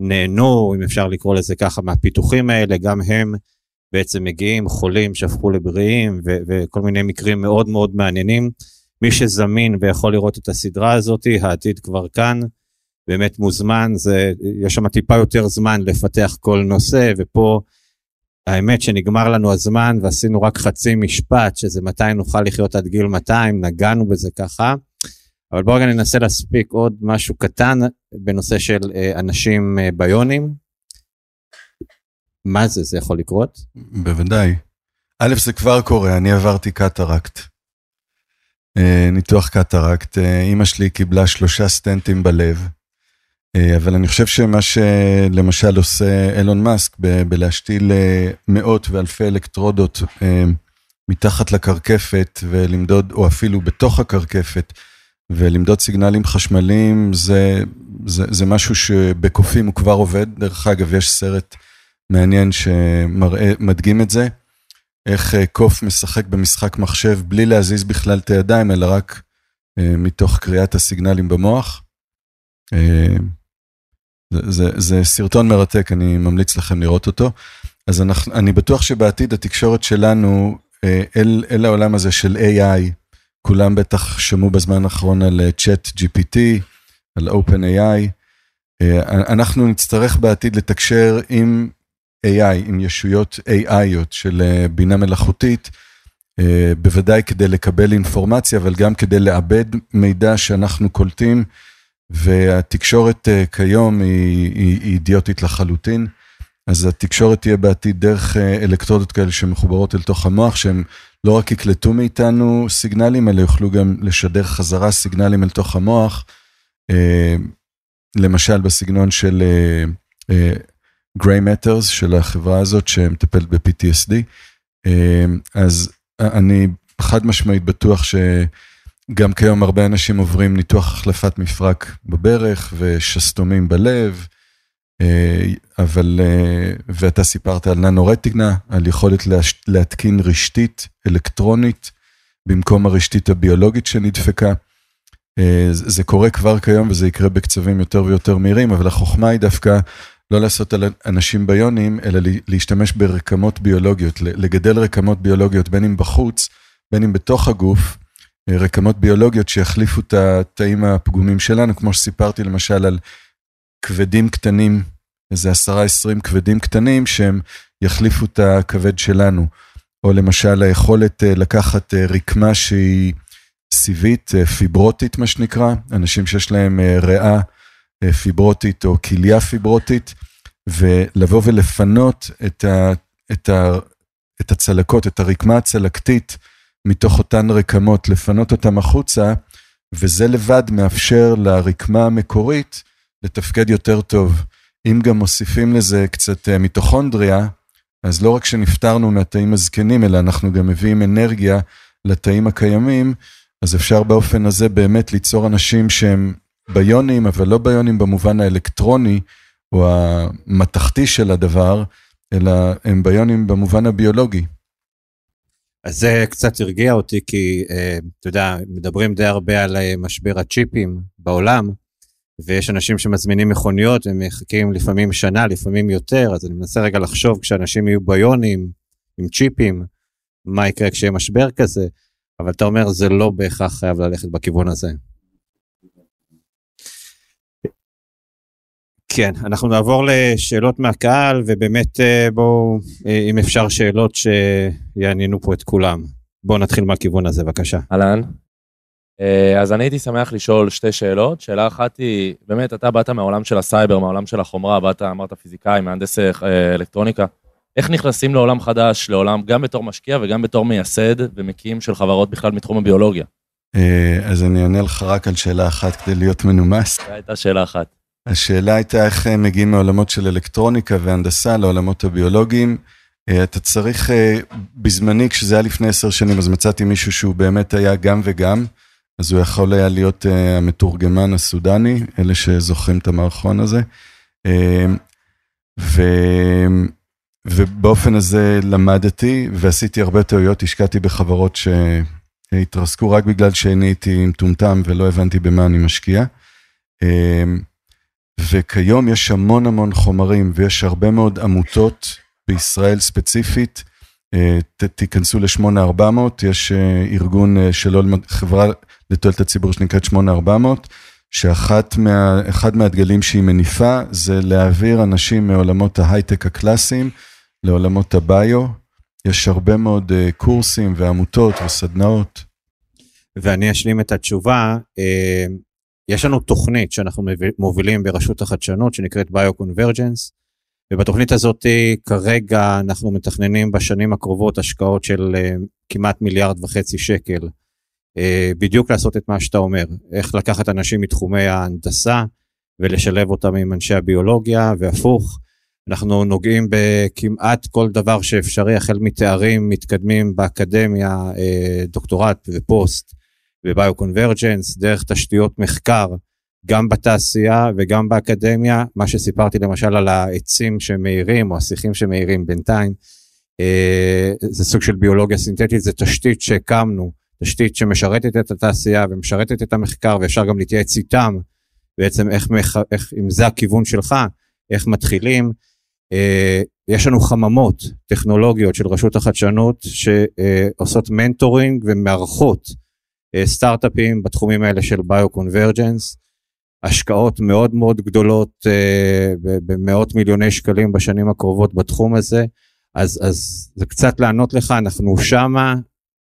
נהנו, אם אפשר לקרוא לזה ככה, מהפיתוחים האלה, גם הם בעצם מגיעים חולים שהפכו לבריאים ו- וכל מיני מקרים מאוד מאוד מעניינים. מי שזמין ויכול לראות את הסדרה הזאת, העתיד כבר כאן, באמת מוזמן, זה, יש שם טיפה יותר זמן לפתח כל נושא, ופה האמת שנגמר לנו הזמן ועשינו רק חצי משפט, שזה מתי נוכל לחיות עד גיל 200, נגענו בזה ככה. אבל בואו רגע ננסה להספיק עוד משהו קטן בנושא של אה, אנשים אה, ביונים. מה זה, זה יכול לקרות? בוודאי. א', זה כבר קורה, אני עברתי קטרקט. אה, ניתוח קטרקט, אימא שלי קיבלה שלושה סטנטים בלב, אבל אני חושב שמה שלמשל עושה אילון מאסק בלהשתיל מאות ואלפי אלקטרודות מתחת לקרקפת ולמדוד, או אפילו בתוך הקרקפת, ולמדוד סיגנלים חשמליים, זה, זה, זה משהו שבקופים הוא כבר עובד. דרך אגב, יש סרט מעניין שמראה, מדגים את זה, איך אה, קוף משחק במשחק מחשב בלי להזיז בכלל את הידיים, אלא רק אה, מתוך קריאת הסיגנלים במוח. אה, זה, זה, סרטון מרתק, אני ממליץ לכם לראות אותו. אז אנחנו, אני בטוח שבעתיד התקשורת שלנו אל, אל העולם הזה של AI, כולם בטח שמעו בזמן האחרון על צ'אט GPT, על OpenAI. אנחנו נצטרך בעתיד לתקשר עם AI עם ישויות AIיות של אה, בינה מלאכותית אה, בוודאי כדי לקבל אינפורמציה, אבל גם כדי לעבד מידע שאנחנו קולטים, והתקשורת אה, כיום היא, אידיוטית לחלוטין. אז התקשורת תהיה בעתיד דרך אלקטרודות כאלה שמחוברות אל תוך המוח, שהם לא רק יקלטו מאיתנו סיגנלים, אלא יוכלו גם לשדר חזרה סיגנלים אל תוך המוח, למשל בסגנון של גריי מטרס של החברה הזאת שמטפלת ב-PTSD. אז אני חד משמעית בטוח שגם כיום הרבה אנשים עוברים ניתוח החלפת מפרק בברך ושסתומים בלב, אבל, ואתה סיפרת על ננורטיגנה, על יכולת להתקין רשתית אלקטרונית במקום הרשתית הביולוגית שנדפקה. זה קורה כבר כיום וזה יקרה בקצבים יותר ויותר מהירים, אבל החוכמה היא דווקא לא לעשות על אנשים ביונים, אלא להשתמש ברקמות ביולוגיות, לגדל רקמות ביולוגיות, בין אם בחוץ, בין אם בתוך הגוף, אה, רקמות ביולוגיות שיחליפו את התאים הפגומים שלנו, כמו שסיפרתי למשל על כבדים קטנים, איזה עשרה עשרים כבדים קטנים, שהם יחליפו את הכבד שלנו. או למשל היכולת אה, לקחת אה, רקמה שהיא סיבית, פיברוטית מה שנקרא, אנשים שיש להם ריאה פיברוטית או כליה פיברוטית, ולבוא ולפנות את, ה, את, ה, את הצלקות, את הרקמה הצלקתית מתוך אותן רקמות, לפנות אותן החוצה, וזה לבד מאפשר לרקמה המקורית לתפקד יותר טוב. אם גם מוסיפים לזה קצת אה, מיטוכונדריה, אז לא רק שנפטרנו מהתאים הזקנים, אלא אנחנו גם מביאים אנרגיה לתאים הקיימים, אז אפשר באופן הזה באמת ליצור אנשים שהם ביונים, אבל לא ביונים במובן האלקטרוני או המתכתי של הדבר, אלא הם ביונים במובן הביולוגי. אז זה קצת הרגיע אותי, כי אה, אתה יודע, מדברים די הרבה על אה, משבר הצ'יפים בעולם, ויש אנשים שמזמינים מכוניות, הם מחכים לפעמים שנה, לפעמים יותר, אז אני מנסה רגע לחשוב, כשאנשים יהיו ביונים, עם צ'יפים, מה יקרה כשיהיה משבר כזה, אבל אתה אומר, זה לא בהכרח חייב ללכת בכיוון הזה. כן, אנחנו נעבור לשאלות מהקהל, ובאמת אה, בואו, אה, אם אפשר שאלות שיעניינו פה את כולם. בואו נתחיל מהכיוון הזה, בבקשה. אהלן. אה, אז אני הייתי שמח לשאול שתי שאלות. שאלה אחת היא, באמת, אתה באת מהעולם של הסייבר, מהעולם של החומרה, באת, אמרת פיזיקאי, מהנדס אלקטרוניקה. איך נכנסים לעולם חדש, לעולם, גם בתור משקיע וגם בתור מייסד ומקים של חברות בכלל מתחום הביולוגיה? אז אני אענה לך רק על שאלה אחת כדי להיות מנומס. זו הייתה שאלה אחת. השאלה הייתה איך הם מגיעים מעולמות של אלקטרוניקה והנדסה לעולמות הביולוגיים. אה, אתה צריך, אה, בזמני, כשזה היה לפני עשר שנים, אז מצאתי מישהו שהוא באמת היה גם וגם, אז הוא יכול היה להיות אה, המתורגמן הסודני, אלה שזוכרים את המערכון הזה. ו... ובאופן הזה למדתי ועשיתי הרבה טעויות, השקעתי בחברות שהתרסקו רק בגלל שאני הייתי מטומטם ולא הבנתי במה אני משקיע. וכיום יש המון המון חומרים ויש הרבה מאוד עמותות בישראל ספציפית. אה, תיכנסו ל-8400, יש אה, ארגון אה, שלא, חברה לתועלת הציבור שנקראת 8400, שאחד מה, מהדגלים שהיא מניפה זה להעביר אנשים מעולמות ההייטק הקלאסיים לעולמות הביו. יש הרבה מאוד קורסים ועמותות וסדנאות. ואני אשלים את התשובה. יש לנו תוכנית שאנחנו מובילים ברשות החדשנות שנקראת ביו-קונברג'נס, ובתוכנית הזאת כרגע אנחנו מתכננים בשנים הקרובות השקעות של uh, כמעט מיליארד וחצי שקל, uh, בדיוק לעשות את מה שאתה אומר, איך לקחת אנשים מתחומי ההנדסה ולשלב אותם עם אנשי הביולוגיה והפוך. אנחנו נוגעים בכמעט כל דבר שאפשרי, החל מתארים מתקדמים באקדמיה, דוקטורט ופוסט. ב bio-convergence, דרך תשתיות מחקר, גם בתעשייה וגם באקדמיה, מה שסיפרתי למשל על העצים שמאירים או השיחים שמאירים בינתיים, אה, זה סוג של ביולוגיה סינתטית, זה תשתית שהקמנו, תשתית שמשרתת את התעשייה ומשרתת את המחקר ואפשר גם להתייעץ איתם, בעצם איך, איך אם זה הכיוון שלך, איך מתחילים. אה, יש לנו חממות טכנולוגיות של רשות החדשנות שעושות mentoring ומארחות סטארט-אפים בתחומים האלה של ביו-קונברג'נס, השקעות מאוד מאוד גדולות אה, במאות מיליוני שקלים בשנים הקרובות בתחום הזה, אז, אז זה קצת לענות לך, אנחנו שמה,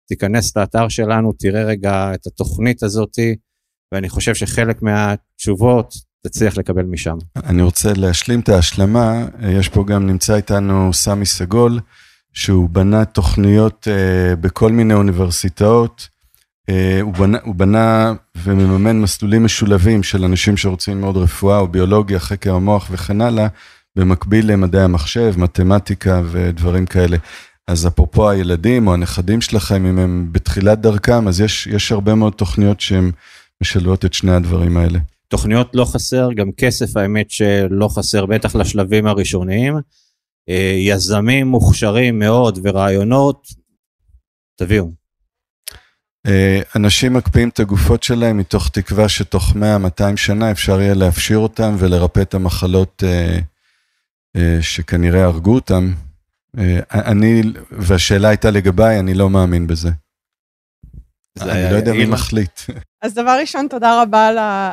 תיכנס לאתר שלנו, תראה רגע את התוכנית הזאתי, ואני חושב שחלק מהתשובות תצליח לקבל משם. אני רוצה להשלים את ההשלמה, יש פה גם, נמצא איתנו סמי סגול, שהוא בנה תוכניות uh, בכל מיני אוניברסיטאות. Uh, הוא, בנה, הוא בנה ומממן מסלולים משולבים של אנשים שרוצים ללמוד רפואה או ביולוגיה, חקר המוח וכן הלאה, במקביל למדעי המחשב, מתמטיקה ודברים כאלה. אז אפרופו הילדים או הנכדים שלכם, אם הם בתחילת דרכם, אז יש, יש הרבה מאוד תוכניות שהן משלבות את שני הדברים האלה. תוכניות לא חסר, גם כסף האמת שלא חסר, בטח לשלבים הראשוניים. אה, יזמים מוכשרים מאוד ורעיונות, תביאו. אה, אנשים מקפיאים את הגופות שלהם מתוך תקווה שתוך 100-200 שנה אפשר יהיה להפשיר אותם ולרפא את המחלות אה, שכנראה הרגו אותם. אני, והשאלה הייתה לגביי, אני לא מאמין בזה. אני לא יודע מי מחליט. (laughs) אז דבר ראשון, תודה רבה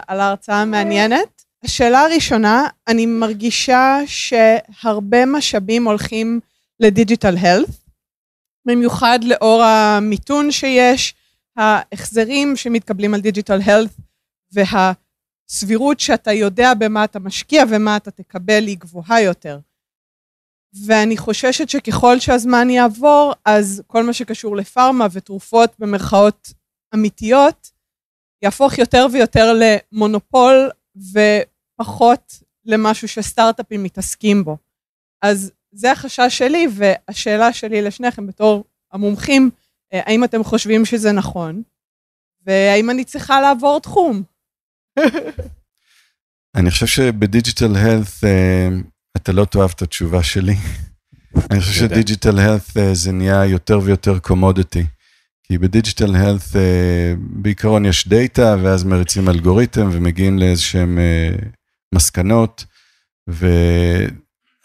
על ההרצאה המעניינת. השאלה הראשונה, אני מרגישה שהרבה משאבים הולכים ל digital health, במיוחד לאור המיתון שיש, ההחזרים שמתקבלים על digital health והסבירות שאתה יודע במה אתה משקיע ומה אתה תקבל היא גבוהה יותר. ואני חוששת שככל שהזמן יעבור, אז כל מה שקשור לפארמה ותרופות במרכאות אמיתיות, יהפוך יותר ויותר למונופול ופחות למשהו שסטארט-אפים מתעסקים בו. אז זה החשש שלי, והשאלה שלי לשניכם בתור המומחים, האם אתם חושבים שזה נכון, והאם אני צריכה לעבור תחום? (laughs) אני חושב שב digital health אה, אתה לא תאהב את התשובה שלי. (laughs) אני חושב ש digital health אה, זה נהיה יותר ויותר commodity. כי ב digital health בעיקרון יש דאטה, ואז מריצים אלגוריתם ומגיעים לאיזשהם מסקנות,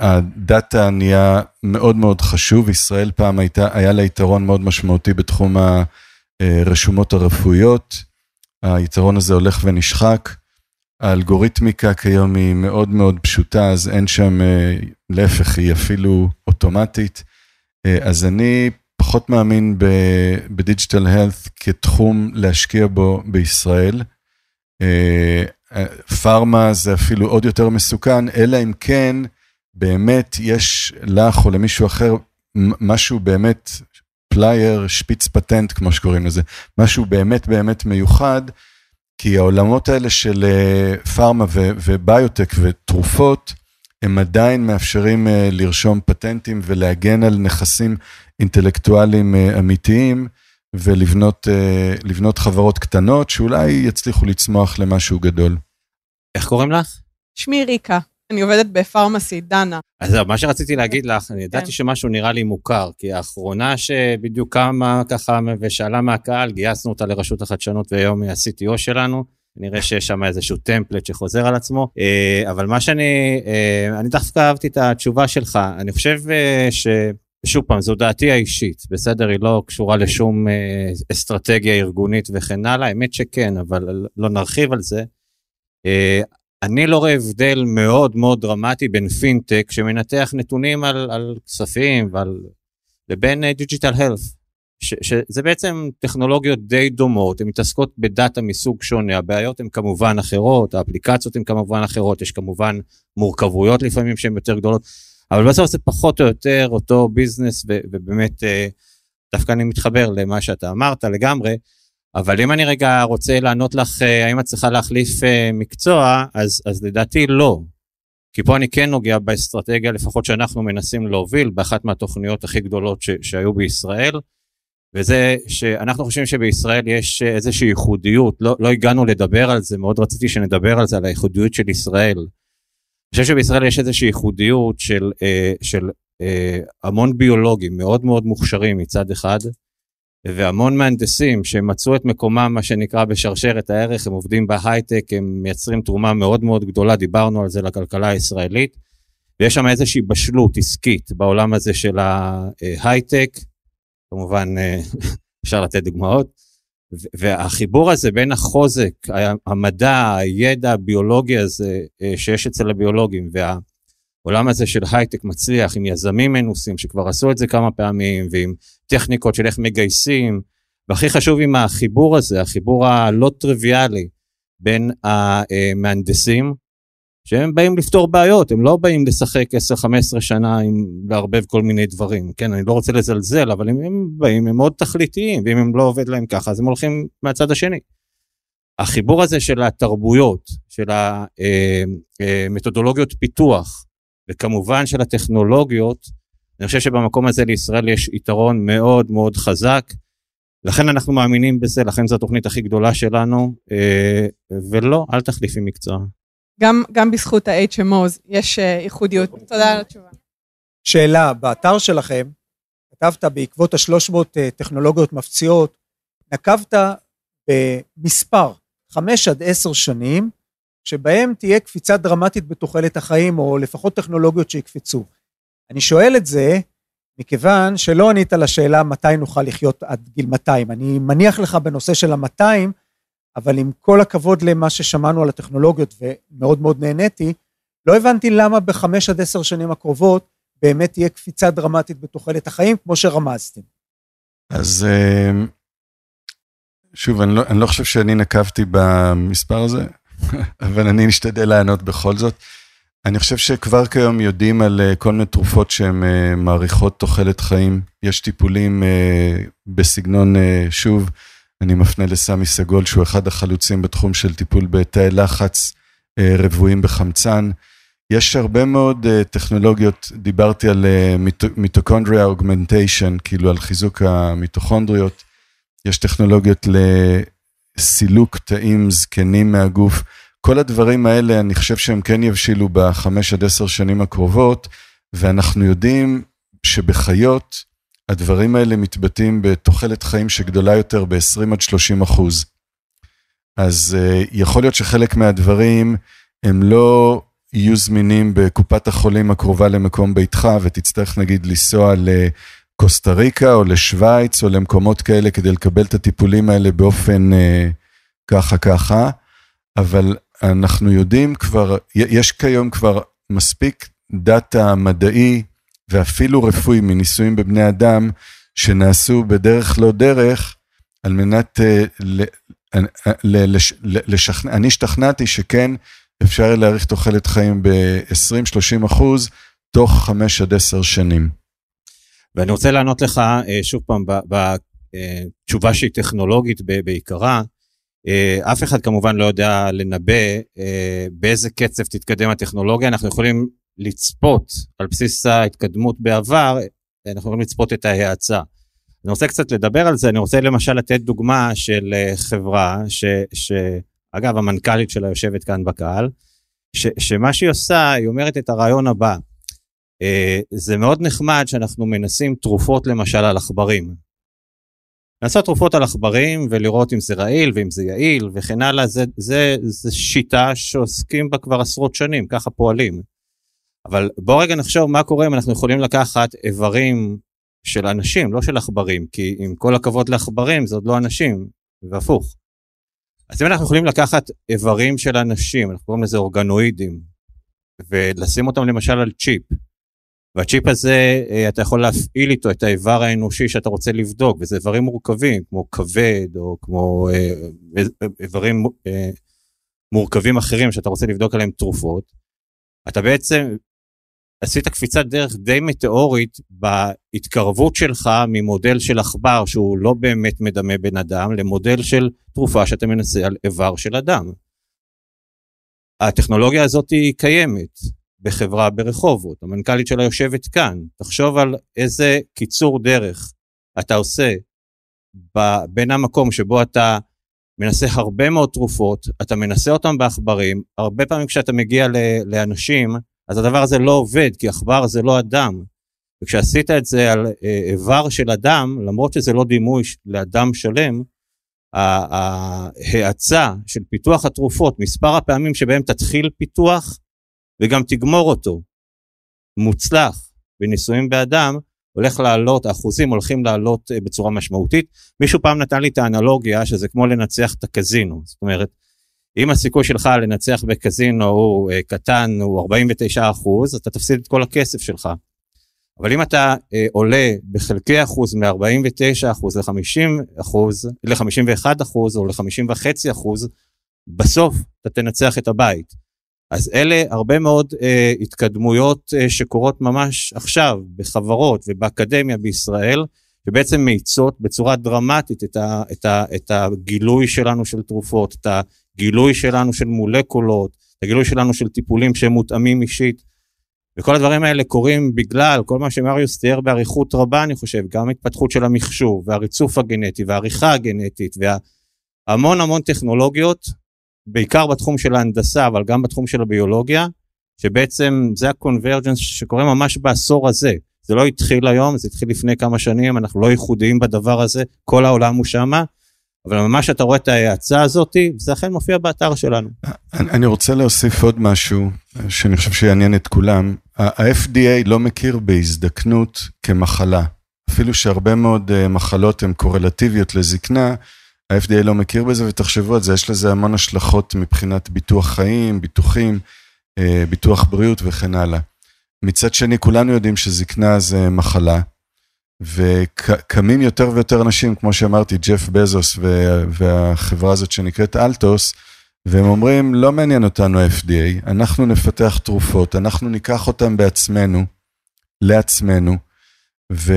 והדאטה נהיה מאוד מאוד חשוב. ישראל פעם הייתה, היה לה יתרון מאוד משמעותי בתחום הרשומות הרפואיות. היתרון הזה הולך ונשחק. האלגוריתמיקה כיום היא מאוד מאוד פשוטה, אז אין שם, להפך, היא אפילו אוטומטית. אז אני פחות מאמין בדיג'יטל הלת כתחום להשקיע בו בישראל. פארמה זה אפילו עוד יותר מסוכן, אלא אם כן באמת יש לך או למישהו אחר משהו באמת flair, שפיץ פטנט כמו שקוראים לזה, משהו באמת באמת מיוחד, כי העולמות האלה של פארמה וביוטק ותרופות, הם עדיין מאפשרים לרשום פטנטים ולהגן על נכסים אינטלקטואלים אמיתיים. ולבנות חברות קטנות שאולי יצליחו לצמוח למשהו גדול. איך קוראים לך? שמי ריקה, אני עובדת בפארמסי, דנה. אז מה שרציתי להגיד לך, אני ידעתי כן. שמשהו נראה לי מוכר, כי האחרונה שבדיוק קמה ככה ושאלה מהקהל, גייסנו אותה לרשות החדשנות והיום היא ה-CTO שלנו. נראה שיש שם איזשהו טמפלט שחוזר על עצמו, אבל מה שאני, אני דווקא אהבתי את התשובה שלך, אני חושב ש... שוב פעם, זו דעתי האישית, בסדר? היא לא קשורה לשום אה, אסטרטגיה ארגונית וכן הלאה, האמת שכן, אבל לא נרחיב על זה. אני לא רואה הבדל מאוד מאוד דרמטי בין פינטק שמנתח נתונים על, על כספים ועל... לבין digital health, שזה בעצם טכנולוגיות די דומות, הן מתעסקות בדאטה מסוג שונה, הבעיות הן כמובן אחרות, האפליקציות הן כמובן אחרות, יש כמובן מורכבויות לפעמים שהן יותר גדולות. אבל בסוף זה פחות או יותר אותו business, ובאמת אה, דווקא אני מתחבר למה שאתה אמרת לגמרי, אבל אם אני רגע רוצה לענות לך, אה, האם את צריכה להחליף אה, מקצוע, אז, אז לדעתי לא. כי פה אני כן נוגע באסטרטגיה, לפחות שאנחנו מנסים להוביל באחת מהתוכניות הכי גדולות ש, שהיו בישראל, וזה שאנחנו חושבים שבישראל יש איזושהי ייחודיות, לא, לא הגענו לדבר על זה, מאוד רציתי שנדבר על זה, על הייחודיות של ישראל. אני חושב שבישראל יש איזושהי ייחודיות של, אה, של אה, המון ביולוגים מאוד מאוד מוכשרים מצד אחד, והמון מהנדסים שמצאו את מקומם, מה שנקרא, בשרשרת הערך, הם עובדים בהייטק, הם מייצרים תרומה מאוד מאוד גדולה, דיברנו על זה לכלכלה הישראלית, ויש שם איזושהי בשלות עסקית בעולם הזה של ההייטק, כמובן (laughs) אפשר לתת דוגמאות, והחיבור הזה בין החוזק, המדע, הידע הביולוגי הזה אה, שיש אצל הביולוגים, והעולם הזה של הייטק מצליח עם יזמים מנוסים שכבר עשו את זה כמה פעמים, ועם טכניקות של איך מגייסים, והכי חשוב עם החיבור הזה, החיבור הלא טריוויאלי בין המהנדסים, שהם באים לפתור בעיות, הם לא באים לשחק 10-15 שנה עם לערבב כל מיני דברים, כן, אני לא רוצה לזלזל, אבל הם, הם באים, הם מאוד תכליתיים, ואם הם לא עובד להם ככה, אז הם הולכים מהצד השני. החיבור הזה של התרבויות, של המתודולוגיות פיתוח, וכמובן של הטכנולוגיות, אני חושב שבמקום הזה לישראל יש יתרון מאוד מאוד חזק. לכן אנחנו מאמינים בזה, לכן זו התוכנית הכי גדולה שלנו, אה, ולא, אל תחליפי מקצוע. גם, גם בזכות ה-HMOs יש אה, ייחודיות. תודה על התשובה. שאלה, באתר שלכם כתבת בעקבות ה-300 אה, טכנולוגיות מפציעות, נקבת במספר, 5 עד 10 שנים, שבהם תהיה קפיצה דרמטית בתוחלת החיים, או לפחות טכנולוגיות שיקפצו. אני שואל את זה מכיוון שלא ענית לשאלה מתי נוכל לחיות עד גיל 200. אני מניח לך בנושא של ה-200, אבל עם כל הכבוד למה ששמענו על הטכנולוגיות, ומאוד מאוד נהניתי, לא הבנתי למה בחמש עד עשר שנים הקרובות באמת תהיה קפיצה דרמטית בתוחלת החיים, כמו שרמזתם. אז אה, שוב, אני לא, אני לא חושב שאני נקבתי במספר הזה, (laughs) אבל אני אשתדל לענות בכל זאת. אני חושב שכבר כיום יודעים על אה, כל מיני תרופות שהן אה, מאריכות תוחלת חיים. יש טיפולים בסגנון, שוב, אני מפנה לסמי סגול, שהוא אחד החלוצים בתחום של טיפול בתאי לחץ רבועים בחמצן. יש הרבה מאוד טכנולוגיות, דיברתי על מיטוקונדריה אוגמנטיישן, כאילו על חיזוק המיטוכונדריות. יש טכנולוגיות לסילוק תאים זקנים מהגוף. כל הדברים האלה, אני חושב שהם כן יבשילו בחמש עד עשר שנים הקרובות, ואנחנו יודעים שבחיות, הדברים האלה מתבטאים בתוחלת חיים שגדולה יותר ב-20 עד 30 אחוז. אז uh, יכול להיות שחלק מהדברים הם לא יהיו זמינים בקופת החולים הקרובה למקום ביתך, ותצטרך נגיד לנסוע לקוסטה ריקה או לשוויץ או למקומות כאלה כדי לקבל את הטיפולים האלה באופן uh, ככה ככה, אבל אנחנו יודעים כבר, יש כיום כבר מספיק דאטה מדעי ואפילו רפואי מניסויים בבני אדם שנעשו בדרך לא דרך על מנת uh, ל, ל, לש, לשכנע, אני השתכנעתי שכן אפשר להאריך תוחלת חיים ב-20-30 אחוז תוך 5 עד 10 שנים. ואני רוצה לענות לך שוב פעם בתשובה שהיא טכנולוגית בעיקרה. אף אחד כמובן לא יודע לנבא באיזה קצב תתקדם הטכנולוגיה, אנחנו יכולים לצפות על בסיס ההתקדמות בעבר, אנחנו יכולים לצפות את ההאצה. אני רוצה קצת לדבר על זה, אני רוצה למשל לתת דוגמה של חברה ש... ש אגב, המנכ"לית שלה יושבת כאן בקהל, ש, שמה שהיא עושה, היא אומרת את הרעיון הבא. אה, זה מאוד נחמד שאנחנו מנסים תרופות למשל על עכברים. לעשות תרופות על עכברים ולראות אם זה רעיל ואם זה יעיל וכן הלאה, זה, זה, זה שיטה שעוסקים בה כבר עשרות שנים, ככה פועלים. אבל בוא רגע נחשוב מה קורה אם אנחנו יכולים לקחת איברים של אנשים, לא של עכברים, כי עם כל הכבוד לעכברים זה עוד לא אנשים, והפוך. אז אם אנחנו יכולים לקחת איברים של אנשים, אנחנו קוראים לזה אורגנואידים, ולשים אותם למשל על צ'יפ, והצ'יפ הזה, אה, אתה יכול להפעיל איתו את האיבר האנושי שאתה רוצה לבדוק, וזה איברים מורכבים, כמו כבד, או כמו אה, איברים אה, מורכבים אחרים שאתה רוצה לבדוק עליהם תרופות, אתה בעצם עשית קפיצת דרך די מטאורית בהתקרבות שלך ממודל של עכבר שהוא לא באמת מדמה בן אדם למודל של תרופה שאתה מנסה על איבר של אדם. הטכנולוגיה הזאת היא קיימת בחברה ברחובות, המנכ"לית שלה יושבת כאן, תחשוב על איזה קיצור דרך אתה עושה. בין המקום שבו אתה מנסה הרבה מאוד תרופות, אתה מנסה אותם בעכברים, הרבה פעמים כשאתה מגיע לאנשים, אז הדבר הזה לא עובד, כי עכבר זה לא אדם. וכשעשית את זה על אה, איבר של אדם, למרות שזה לא דימוי לאדם שלם, ההאצה של פיתוח התרופות, מספר הפעמים שבהם תתחיל פיתוח וגם תגמור אותו, מוצלח בניסויים באדם, הולך לעלות, האחוזים הולכים לעלות אה, בצורה משמעותית. מישהו פעם נתן לי את האנלוגיה שזה כמו לנצח את הקזינו, זאת אומרת, אם הסיכוי שלך לנצח בקזינו הוא uh, קטן, הוא 49 אחוז, אתה תפסיד את כל הכסף שלך. אבל אם אתה אה, עולה בחלקי אחוז מ-49 אחוז ל-50 אחוז, ל-51 אחוז או ל-50.5 אחוז, בסוף אתה תנצח את הבית. אז אלה הרבה מאוד אה, התקדמויות אה, שקורות ממש עכשיו בחברות ובאקדמיה בישראל, שבעצם מאיצות בצורה דרמטית את, ה, את, ה, את הגילוי שלנו של תרופות, את הגילוי שלנו של מולקולות, את הגילוי שלנו של טיפולים שהם מותאמים אישית. וכל הדברים האלה קורים בגלל כל מה שמריוס תיאר באריכות רבה, אני חושב, גם התפתחות של המחשוב, והריצוף הגנטי, והעריכה הגנטית, והמון המון טכנולוגיות, בעיקר בתחום של ההנדסה, אבל גם בתחום של הביולוגיה, שבעצם זה הקונברג'נס שקורה ממש בעשור הזה. זה לא התחיל היום, זה התחיל לפני כמה שנים, אנחנו לא ייחודיים בדבר הזה, כל העולם הוא שמה, אבל ממש אתה רואה את ההאצה הזאת, וזה אכן מופיע באתר שלנו. אני רוצה להוסיף עוד משהו שאני חושב שיעניין את כולם. ה-FDA לא מכיר בהזדקנות כמחלה. אפילו שהרבה מאוד אה, מחלות הן קורלטיביות לזקנה, ה-FDA לא מכיר בזה, ותחשבו על זה, יש לזה המון השלכות מבחינת ביטוח חיים, ביטוחים, אה, ביטוח בריאות וכן הלאה. מצד שני, כולנו יודעים שזקנה זה מחלה, וקמים יותר ויותר אנשים, כמו שאמרתי, ג'ף בזוס והחברה הזאת שנקראת אלטוס, והם אומרים, לא מעניין אותנו ה-FDA, אנחנו נפתח תרופות, אנחנו ניקח אותן בעצמנו, לעצמנו, ו,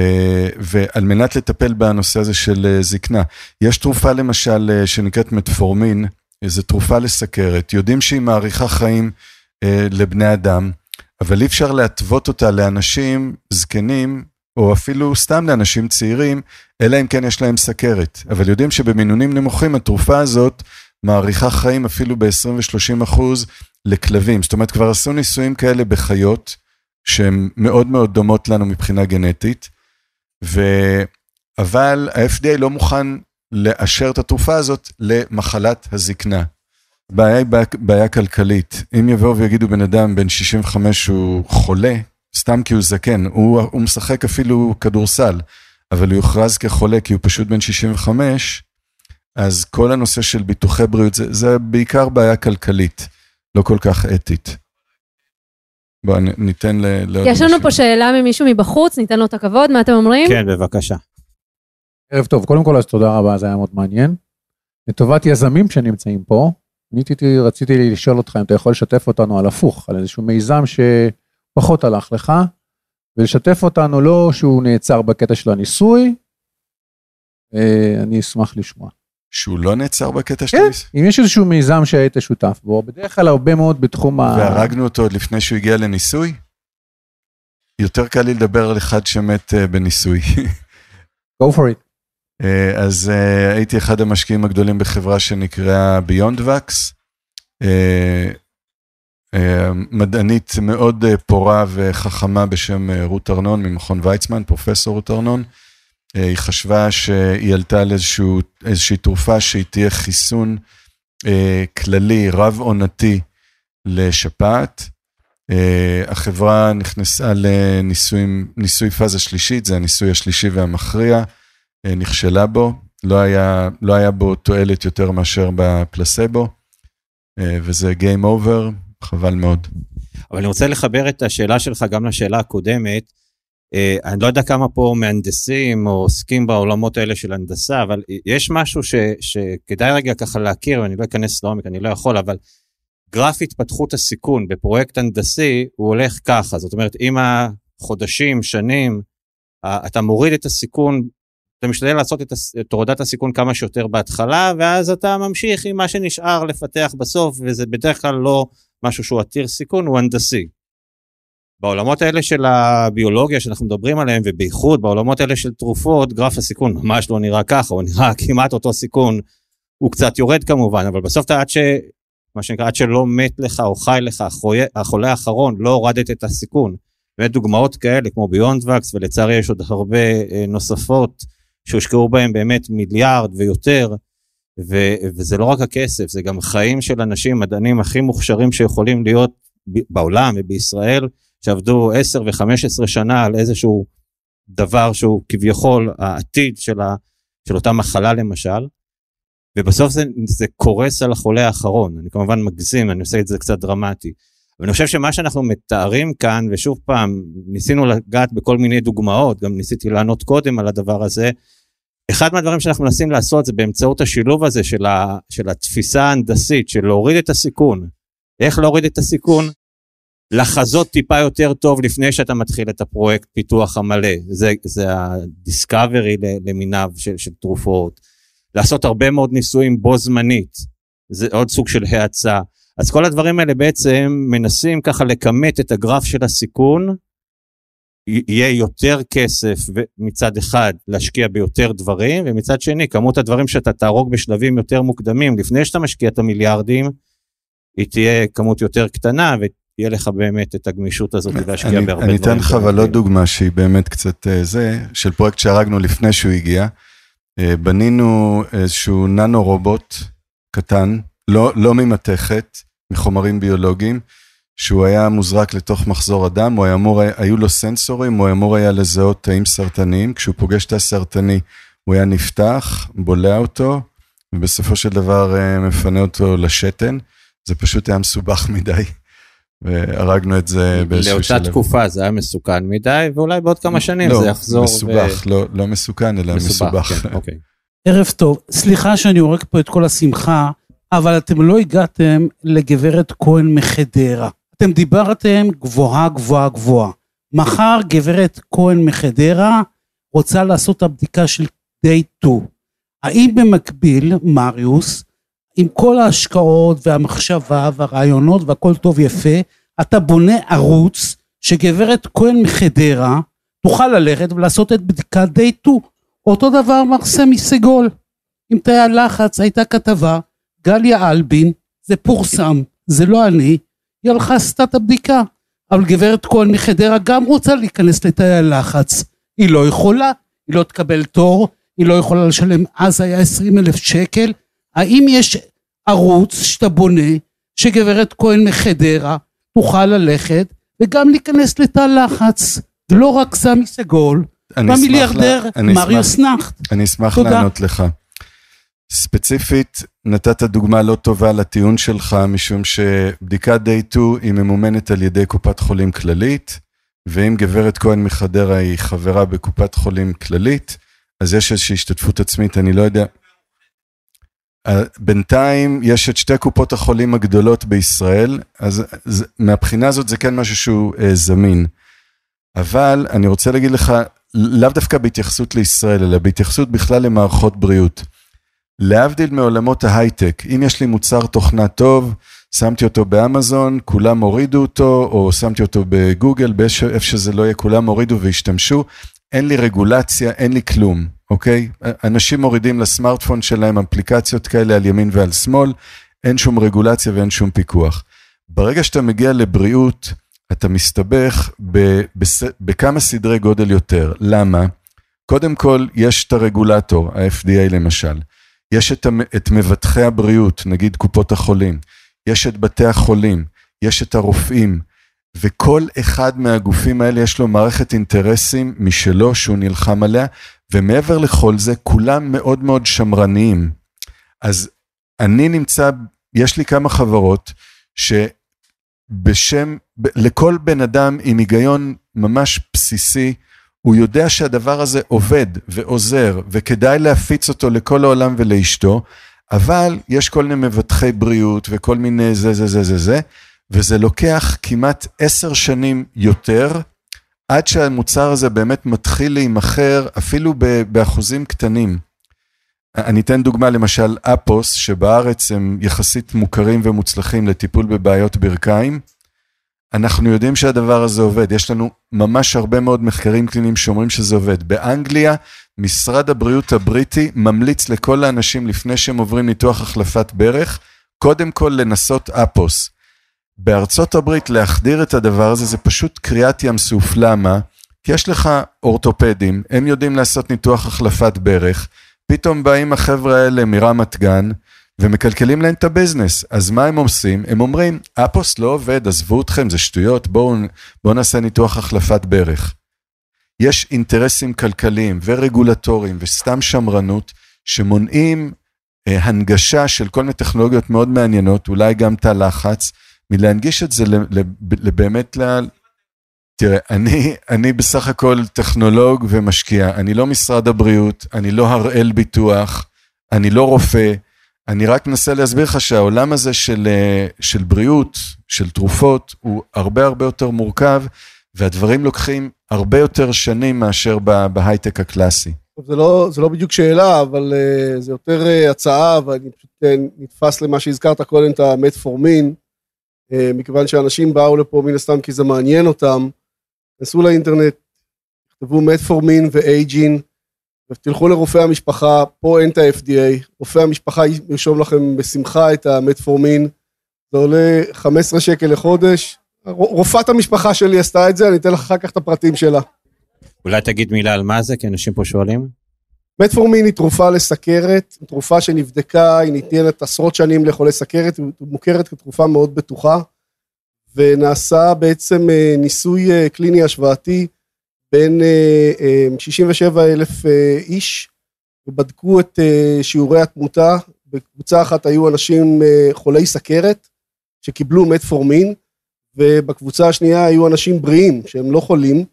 ועל מנת לטפל בנושא הזה של אה, זקנה. יש תרופה למשל אה, שנקראת מטפורמין, זו תרופה לסכרת, יודעים שהיא מאריכה חיים אה, לבני אדם, אבל אי אפשר להתוות אותה לאנשים זקנים, או אפילו סתם לאנשים צעירים, אלא אם כן יש להם סכרת. אבל יודעים שבמינונים נמוכים התרופה הזאת מאריכה חיים אפילו ב-20 ו-30 אחוז לכלבים. זאת אומרת, כבר עשו ניסויים כאלה בחיות, שהן מאוד מאוד דומות לנו מבחינה גנטית, ו... אבל ה-FDA לא מוכן לאשר את התרופה הזאת למחלת הזקנה. בעיה היא בעיה, כלכלית. אם יבואו ויגידו בן אדם בן 65 הוא חולה, סתם כי הוא זקן, הוא, הוא משחק אפילו כדורסל, אבל הוא יוכרז כחולה כי הוא פשוט בן 65, אז כל הנושא של ביטוחי בריאות זה, זה בעיקר בעיה כלכלית, לא כל כך אתית. בוא ניתן ל... יש לנו פה שאלה ממישהו מבחוץ, ניתן לו את הכבוד, מה אתם אומרים? כן, בבקשה. ערב טוב, קודם כל אז תודה רבה, זה היה מאוד מעניין. לטובת יזמים שנמצאים פה, אני רציתי, רציתי לשאול אותך אם אתה יכול לשתף אותנו על הפוך, על איזשהו מיזם שפחות הלך לך, ולשתף אותנו לא שהוא נעצר בקטע של הניסוי, אה, אני אשמח לשמוע. שהוא לא נעצר בקטע של כן, אם יש איזשהו מיזם שהיית שותף בו, בדרך כלל הרבה מאוד בתחום ה... והרגנו אותו עוד לפני שהוא הגיע לניסוי? יותר קל לי לדבר על אחד שמת uh, בניסוי. (laughs) go for it. Uh, אז uh, הייתי אחד המשקיעים הגדולים בחברה שנקראה Beyond Vax. Uh, uh, מדענית מאוד uh, פורה וחכמה בשם uh, רות ארנון ממכון ויצמן, פרופסור רות ארנון. אה, היא חשבה שהיא עלתה על איזושהי תרופה שהיא תהיה חיסון אה, כללי, רב-עונתי לשפעת. אה, החברה נכנסה לניסוי פאזה שלישית, זה הניסוי השלישי והמכריע, נכשלה בו, לא היה, לא היה בו תועלת יותר מאשר בפלסבו, וזה Game Over, חבל מאוד. אבל אני רוצה לחבר את השאלה שלך גם לשאלה הקודמת. אה, אני לא יודע כמה פה מהנדסים או עוסקים בעולמות האלה של הנדסה, אבל יש משהו ש, שכדאי רגע ככה להכיר, ואני לא אכנס לעומק, אני לא יכול, אבל גרף התפתחות הסיכון בפרויקט הנדסי, הוא הולך ככה, זאת אומרת, עם החודשים, שנים, אתה מוריד את הסיכון, אתה משתדל לעשות את, הורדת הסיכון כמה שיותר בהתחלה, ואז אתה ממשיך עם מה שנשאר לפתח בסוף, וזה בדרך כלל לא משהו שהוא עתיר סיכון, הוא הנדסי. בעולמות האלה של הביולוגיה שאנחנו מדברים עליהם, ובייחוד בעולמות האלה של תרופות, גרף הסיכון ממש לא נראה ככה, הוא נראה (laughs) כמעט אותו סיכון, הוא קצת יורד כמובן, אבל בסוף אתה עד ש... מה שנקרא, עד שלא מת לך או חי לך החולה, האחרון, לא הורדת את הסיכון. באמת דוגמאות כאלה כמו ביונד וקס, ולצערי יש עוד הרבה אה, נוספות שהושקעו בהם באמת מיליארד ויותר, ו, וזה לא רק הכסף, זה גם חיים של אנשים, מדענים הכי מוכשרים שיכולים להיות בעולם ובישראל, שעבדו 10 ו-15 שנה על איזשהו דבר שהוא כביכול העתיד של, ה, של אותה מחלה למשל, ובסוף זה, זה קורס על החולה האחרון, אני כמובן מגזים, אני עושה את זה קצת דרמטי, ואני חושב שמה שאנחנו מתארים כאן, ושוב פעם, ניסינו לגעת בכל מיני דוגמאות, גם ניסיתי לענות קודם על הדבר הזה, אחד מהדברים שאנחנו מנסים לעשות זה באמצעות השילוב הזה של, ה, של התפיסה ההנדסית, של להוריד את הסיכון. איך להוריד את הסיכון? לחזות טיפה יותר טוב לפני שאתה מתחיל את הפרויקט פיתוח המלא. זה, זה הדיסקאברי למיניו של, של תרופות. לעשות הרבה מאוד ניסויים בו זמנית. זה עוד סוג של האצה. אז כל הדברים האלה בעצם מנסים ככה לכמת את הגרף של הסיכון, יהיה יותר כסף מצד אחד להשקיע ביותר דברים, ומצד שני כמות הדברים שאתה תהרוג בשלבים יותר מוקדמים לפני שאתה משקיע את המיליארדים, היא תהיה כמות יותר קטנה ותהיה לך באמת את הגמישות הזאת להשקיע אני, בהרבה אני דברים. אתן לך אבל עוד דוגמה שהיא באמת קצת אה, זה, של פרויקט שהרגנו לפני שהוא הגיע. אה, בנינו איזשהו ננו רובוט קטן, לא, לא ממתכת, מחומרים ביולוגיים, שהוא היה מוזרק לתוך מחזור הדם, הוא היה אמור, היו לו סנסורים, הוא אמור היה לזהות תאים סרטניים, כשהוא פוגש את הסרטני הוא היה נפתח, בולע אותו, ובסופו של דבר אה, מפנה אותו לשתן, זה פשוט היה מסובך מדי, והרגנו את זה באיזשהו שלב. לאותה תקופה זה היה מסוכן מדי, ואולי בעוד כמה שנים לא, זה יחזור. מסובך, ו... לא, לא מסוכן, אלא מסובך. כן, אוקיי. (laughs) ערב טוב, סליחה שאני הורג פה את כל השמחה, אבל אתם לא הגעתם לגברת כהן מחדרה. אתם דיברתם גבוהה גבוהה גבוהה. מחר גברת כהן מחדרה רוצה לעשות את הבדיקה של day 2. האם במקביל, מריוס, עם כל ההשקעות והמחשבה והרעיונות והכל טוב יפה, אתה בונה ערוץ שגברת כהן מחדרה תוכל ללכת ולעשות את בדיקת day 2. אותו דבר מר סמי סגול. עם תאי הלחץ הייתה כתבה, גליה אלבין, זה פורסם, זה לא אני, היא הלכה עשתה את הבדיקה. אבל גברת כהן מחדרה גם רוצה להיכנס לתאי הלחץ. היא לא יכולה, היא לא תקבל תור, היא לא יכולה לשלם, אז היה 20 אלף שקל. האם יש ערוץ שאתה בונה, שגברת כהן מחדרה תוכל ללכת וגם להיכנס לתא לחץ, ולא רק סמי סגול, והמיליארדר מריוס נחט. אני אשמח לענות לך. ספציפית, נתת דוגמה לא טובה לטיעון שלך, משום שבדיקת day 2 היא ממומנת על ידי קופת חולים כללית, ואם גברת כהן מחדרה היא חברה בקופת חולים כללית, אז יש איזושהי השתתפות עצמית, אני לא יודע. בינתיים יש את שתי קופות החולים הגדולות בישראל, אז מהבחינה הזאת זה כן משהו שהוא אה, זמין. אבל אני רוצה להגיד לך, לאו דווקא בהתייחסות לישראל, אלא בהתייחסות בכלל למערכות בריאות. להבדיל מעולמות ההייטק, אם יש לי מוצר תוכנה טוב, שמתי אותו באמזון, כולם הורידו אותו, או שמתי אותו בגוגל, באיפה שזה לא יהיה, כולם הורידו והשתמשו, אין לי רגולציה, אין לי כלום, אוקיי? אנשים מורידים לסמארטפון שלהם אפליקציות כאלה על ימין ועל שמאל, אין שום רגולציה ואין שום פיקוח. ברגע שאתה מגיע לבריאות, אתה מסתבך בכמה סדרי גודל יותר. למה? קודם כל, יש את הרגולטור, ה-FDA למשל. יש את, את מבטחי הבריאות, נגיד קופות החולים, יש את בתי החולים, יש את הרופאים, וכל אחד מהגופים האלה יש לו מערכת אינטרסים משלו שהוא נלחם עליה, ומעבר לכל זה, כולם מאוד מאוד שמרניים. אז אני נמצא, יש לי כמה חברות שבשם, לכל בן אדם עם היגיון ממש בסיסי, הוא יודע שהדבר הזה עובד ועוזר וכדאי להפיץ אותו לכל העולם ולאשתו, אבל יש כל מיני מבטחי בריאות וכל מיני זה זה זה זה זה, וזה לוקח כמעט עשר שנים יותר עד שהמוצר הזה באמת מתחיל להימכר אפילו באחוזים קטנים. אני אתן דוגמה למשל אפוס שבארץ הם יחסית מוכרים ומוצלחים לטיפול בבעיות ברכיים. אנחנו יודעים שהדבר הזה עובד, יש לנו ממש הרבה מאוד מחקרים קליניים שאומרים שזה עובד. באנגליה, משרד הבריאות הבריטי ממליץ לכל האנשים לפני שהם עוברים ניתוח החלפת ברך, קודם כל לנסות אפוס. בארצות הברית להחדיר את הדבר הזה זה פשוט קריאת ים סוף, למה? כי יש לך אורתופדים, הם יודעים לעשות ניתוח החלפת ברך, פתאום באים החבר'ה האלה מרמת גן, ומקלקלים להם את הביזנס. אז מה הם עושים? הם אומרים, אפוס לא עובד, עזבו אתכם, זה שטויות, בואו בוא נעשה ניתוח החלפת ברך. יש אינטרסים כלכליים ורגולטוריים וסתם שמרנות שמונעים אה, הנגשה של כל מיני טכנולוגיות מאוד מעניינות, אולי גם תא לחץ, מלהנגיש את זה לבאמת ל... תראה, אני, אני בסך הכל טכנולוג ומשקיע, אני לא משרד הבריאות, אני לא הראל ביטוח, אני לא רופא, אני רק מנסה להסביר לך שהעולם הזה של, אה, של בריאות, של תרופות, הוא הרבה הרבה יותר מורכב, והדברים לוקחים הרבה יותר שנים מאשר בהייטק הקלאסי. זה לא, זה לא בדיוק שאלה, אבל uh, זה יותר uh, הצעה, ואני פשוט נתפס למה שהזכרת קודם, את המטפורמין, מכיוון שאנשים באו לפה מן הסתם כי זה מעניין אותם, נסו לאינטרנט, תכתבו מטפורמין ואייג'ין, ותלכו לרופא המשפחה, פה אין את ה-FDA, רופא המשפחה ירשום לכם בשמחה את המטפורמין, זה עולה 15 שקל לחודש, רופאת המשפחה שלי עשתה את זה, אני אתן לך אחר כך את הפרטים שלה. אולי תגיד מילה על מה זה, כי אנשים פה שואלים. מטפורמין היא תרופה לסכרת, תרופה שנבדקה, היא ניתנת עשרות שנים לחולי סכרת, היא מוכרת כתרופה מאוד בטוחה, ונעשה בעצם אה, ניסוי אה, קליני השוואתי בין 67 אה, אלף איש, ובדקו את שיעורי התמותה. בקבוצה אחת היו אנשים חולי סכרת, שקיבלו מטפורמין, ובקבוצה השנייה היו אנשים בריאים, שהם לא חולים,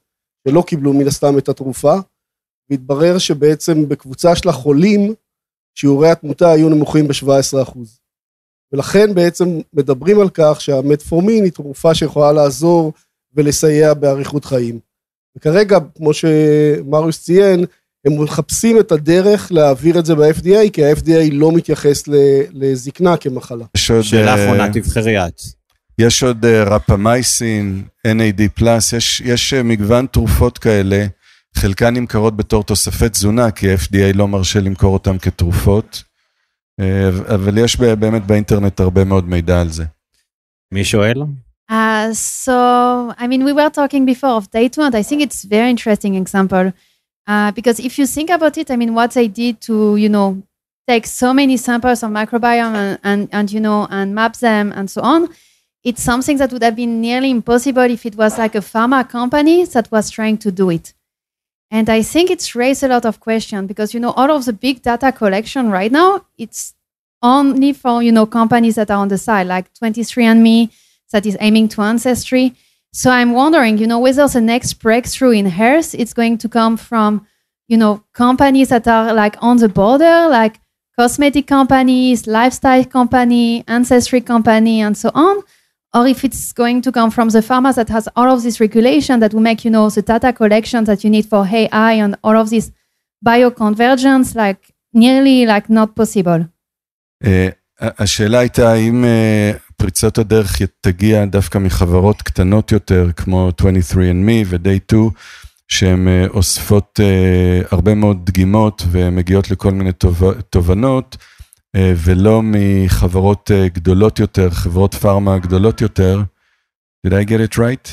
ולא קיבלו מן הסתם את התרופה, והתברר שבעצם בקבוצה של החולים, שיעורי התמותה היו נמוכים ב-17%. ולכן בעצם מדברים על כך שהמטפורמין היא תרופה שיכולה לעזור ולסייע באריכות חיים. וכרגע, כמו שמריוס ציין, הם מחפשים את הדרך להעביר את זה ב-FDA, כי ה-FDA לא מתייחס לזקנה כמחלה. שאלה אחרונה, תבחרי את. יש עוד אה, רפמייסין, NAD פלאס, יש, יש אה, מגוון תרופות כאלה, חלקן נמכרות בתור תוספי תזונה, כי ה-FDA לא מרשה למכור אותן כתרופות, אה, אבל יש באמת באינטרנט הרבה מאוד מידע על זה. מי שואל? Uh, so, I mean, we were talking before of day two, and I think it's very interesting example. Uh, because if you think about it, I mean, what they did to, you know, take so many samples of microbiome and, and, and you know, and map them and so on, it's something that would have been nearly impossible if it was like a pharma company that was trying to do it. And I think it's raised a lot of questions because, you know, all of the big data collection right now, it's only for, you know, companies that are on the side, like 23andMe, that is aiming to Ancestry. So I'm wondering, you know, whether the next breakthrough in health is going to come from, you know, companies that are like on the border, like cosmetic companies, lifestyle company, ancestry company, and so on, or if it's going to come from the pharma that has all of this regulation that will make, you know, the data collection that you need for AI and all of this bioconvergence, like nearly like not possible. Uh, השאלה הייתה האם uh, פריצות הדרך תגיע דווקא מחברות קטנות יותר, כמו 23andMe ו-Day 2, שהן uh, אוספות uh, הרבה מאוד דגימות ומגיעות לכל מיני תובנות. אה, ולא מחברות אה, גדולות יותר, חברות פארמה גדולות יותר. did I get it right?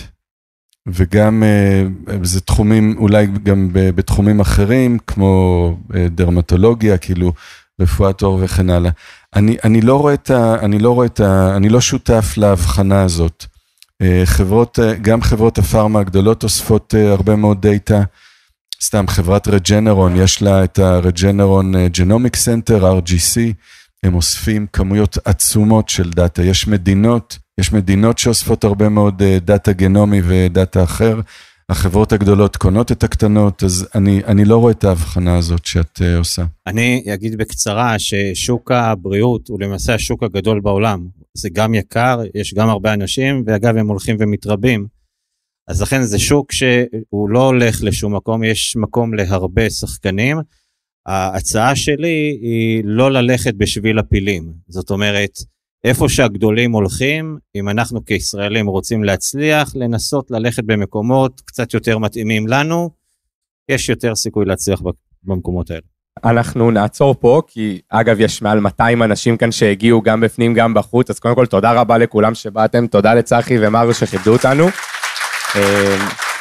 וגם אה, זה תחומים, אולי גם בתחומים אחרים, כמו דרמטולוגיה, כאילו רפואת עור וכן הלאה. אני, אני לא רואה את ה... אני לא רואה את ה... אני לא שותף להבחנה הזאת. חברות, גם חברות הפארמה הגדולות אוספות הרבה מאוד דאטה. סתם חברת Regeneron, יש לה את ה Regeneron Genomic Center, RGC, הם אוספים כמויות עצומות של דאטה. יש מדינות, יש מדינות שאוספות הרבה מאוד אה, דאטה גנומי ודאטה אחר. החברות הגדולות קונות את הקטנות, אז אני, אני לא רואה את ההבחנה הזאת שאתה, אה, עושה. אני אגיד בקצרה ששוק הבריאות הוא למעשה השוק הגדול בעולם. זה גם יקר, יש גם הרבה אנשים, ואגב, הם הולכים ומתרבים. אז לכן זה שוק שהוא לא הולך לשום מקום, יש מקום להרבה שחקנים. ההצעה שלי היא לא ללכת בשביל הפילים. זאת אומרת, איפה שהגדולים הולכים, אם אנחנו כישראלים רוצים להצליח, לנסות ללכת במקומות קצת יותר מתאימים לנו, יש יותר סיכוי להצליח במקומות האלה. אנחנו נעצור פה, כי אגב, יש מעל 200 אנשים כאן שהגיעו גם בפנים, גם בחוץ, אז קודם כל תודה רבה לכולם שבאתם, תודה לצחי ומריוס שכיבדו אותנו.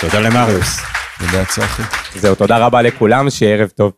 תודה למריוס. תודה צחי. זהו, תודה רבה לכולם, שיהיה ערב טוב.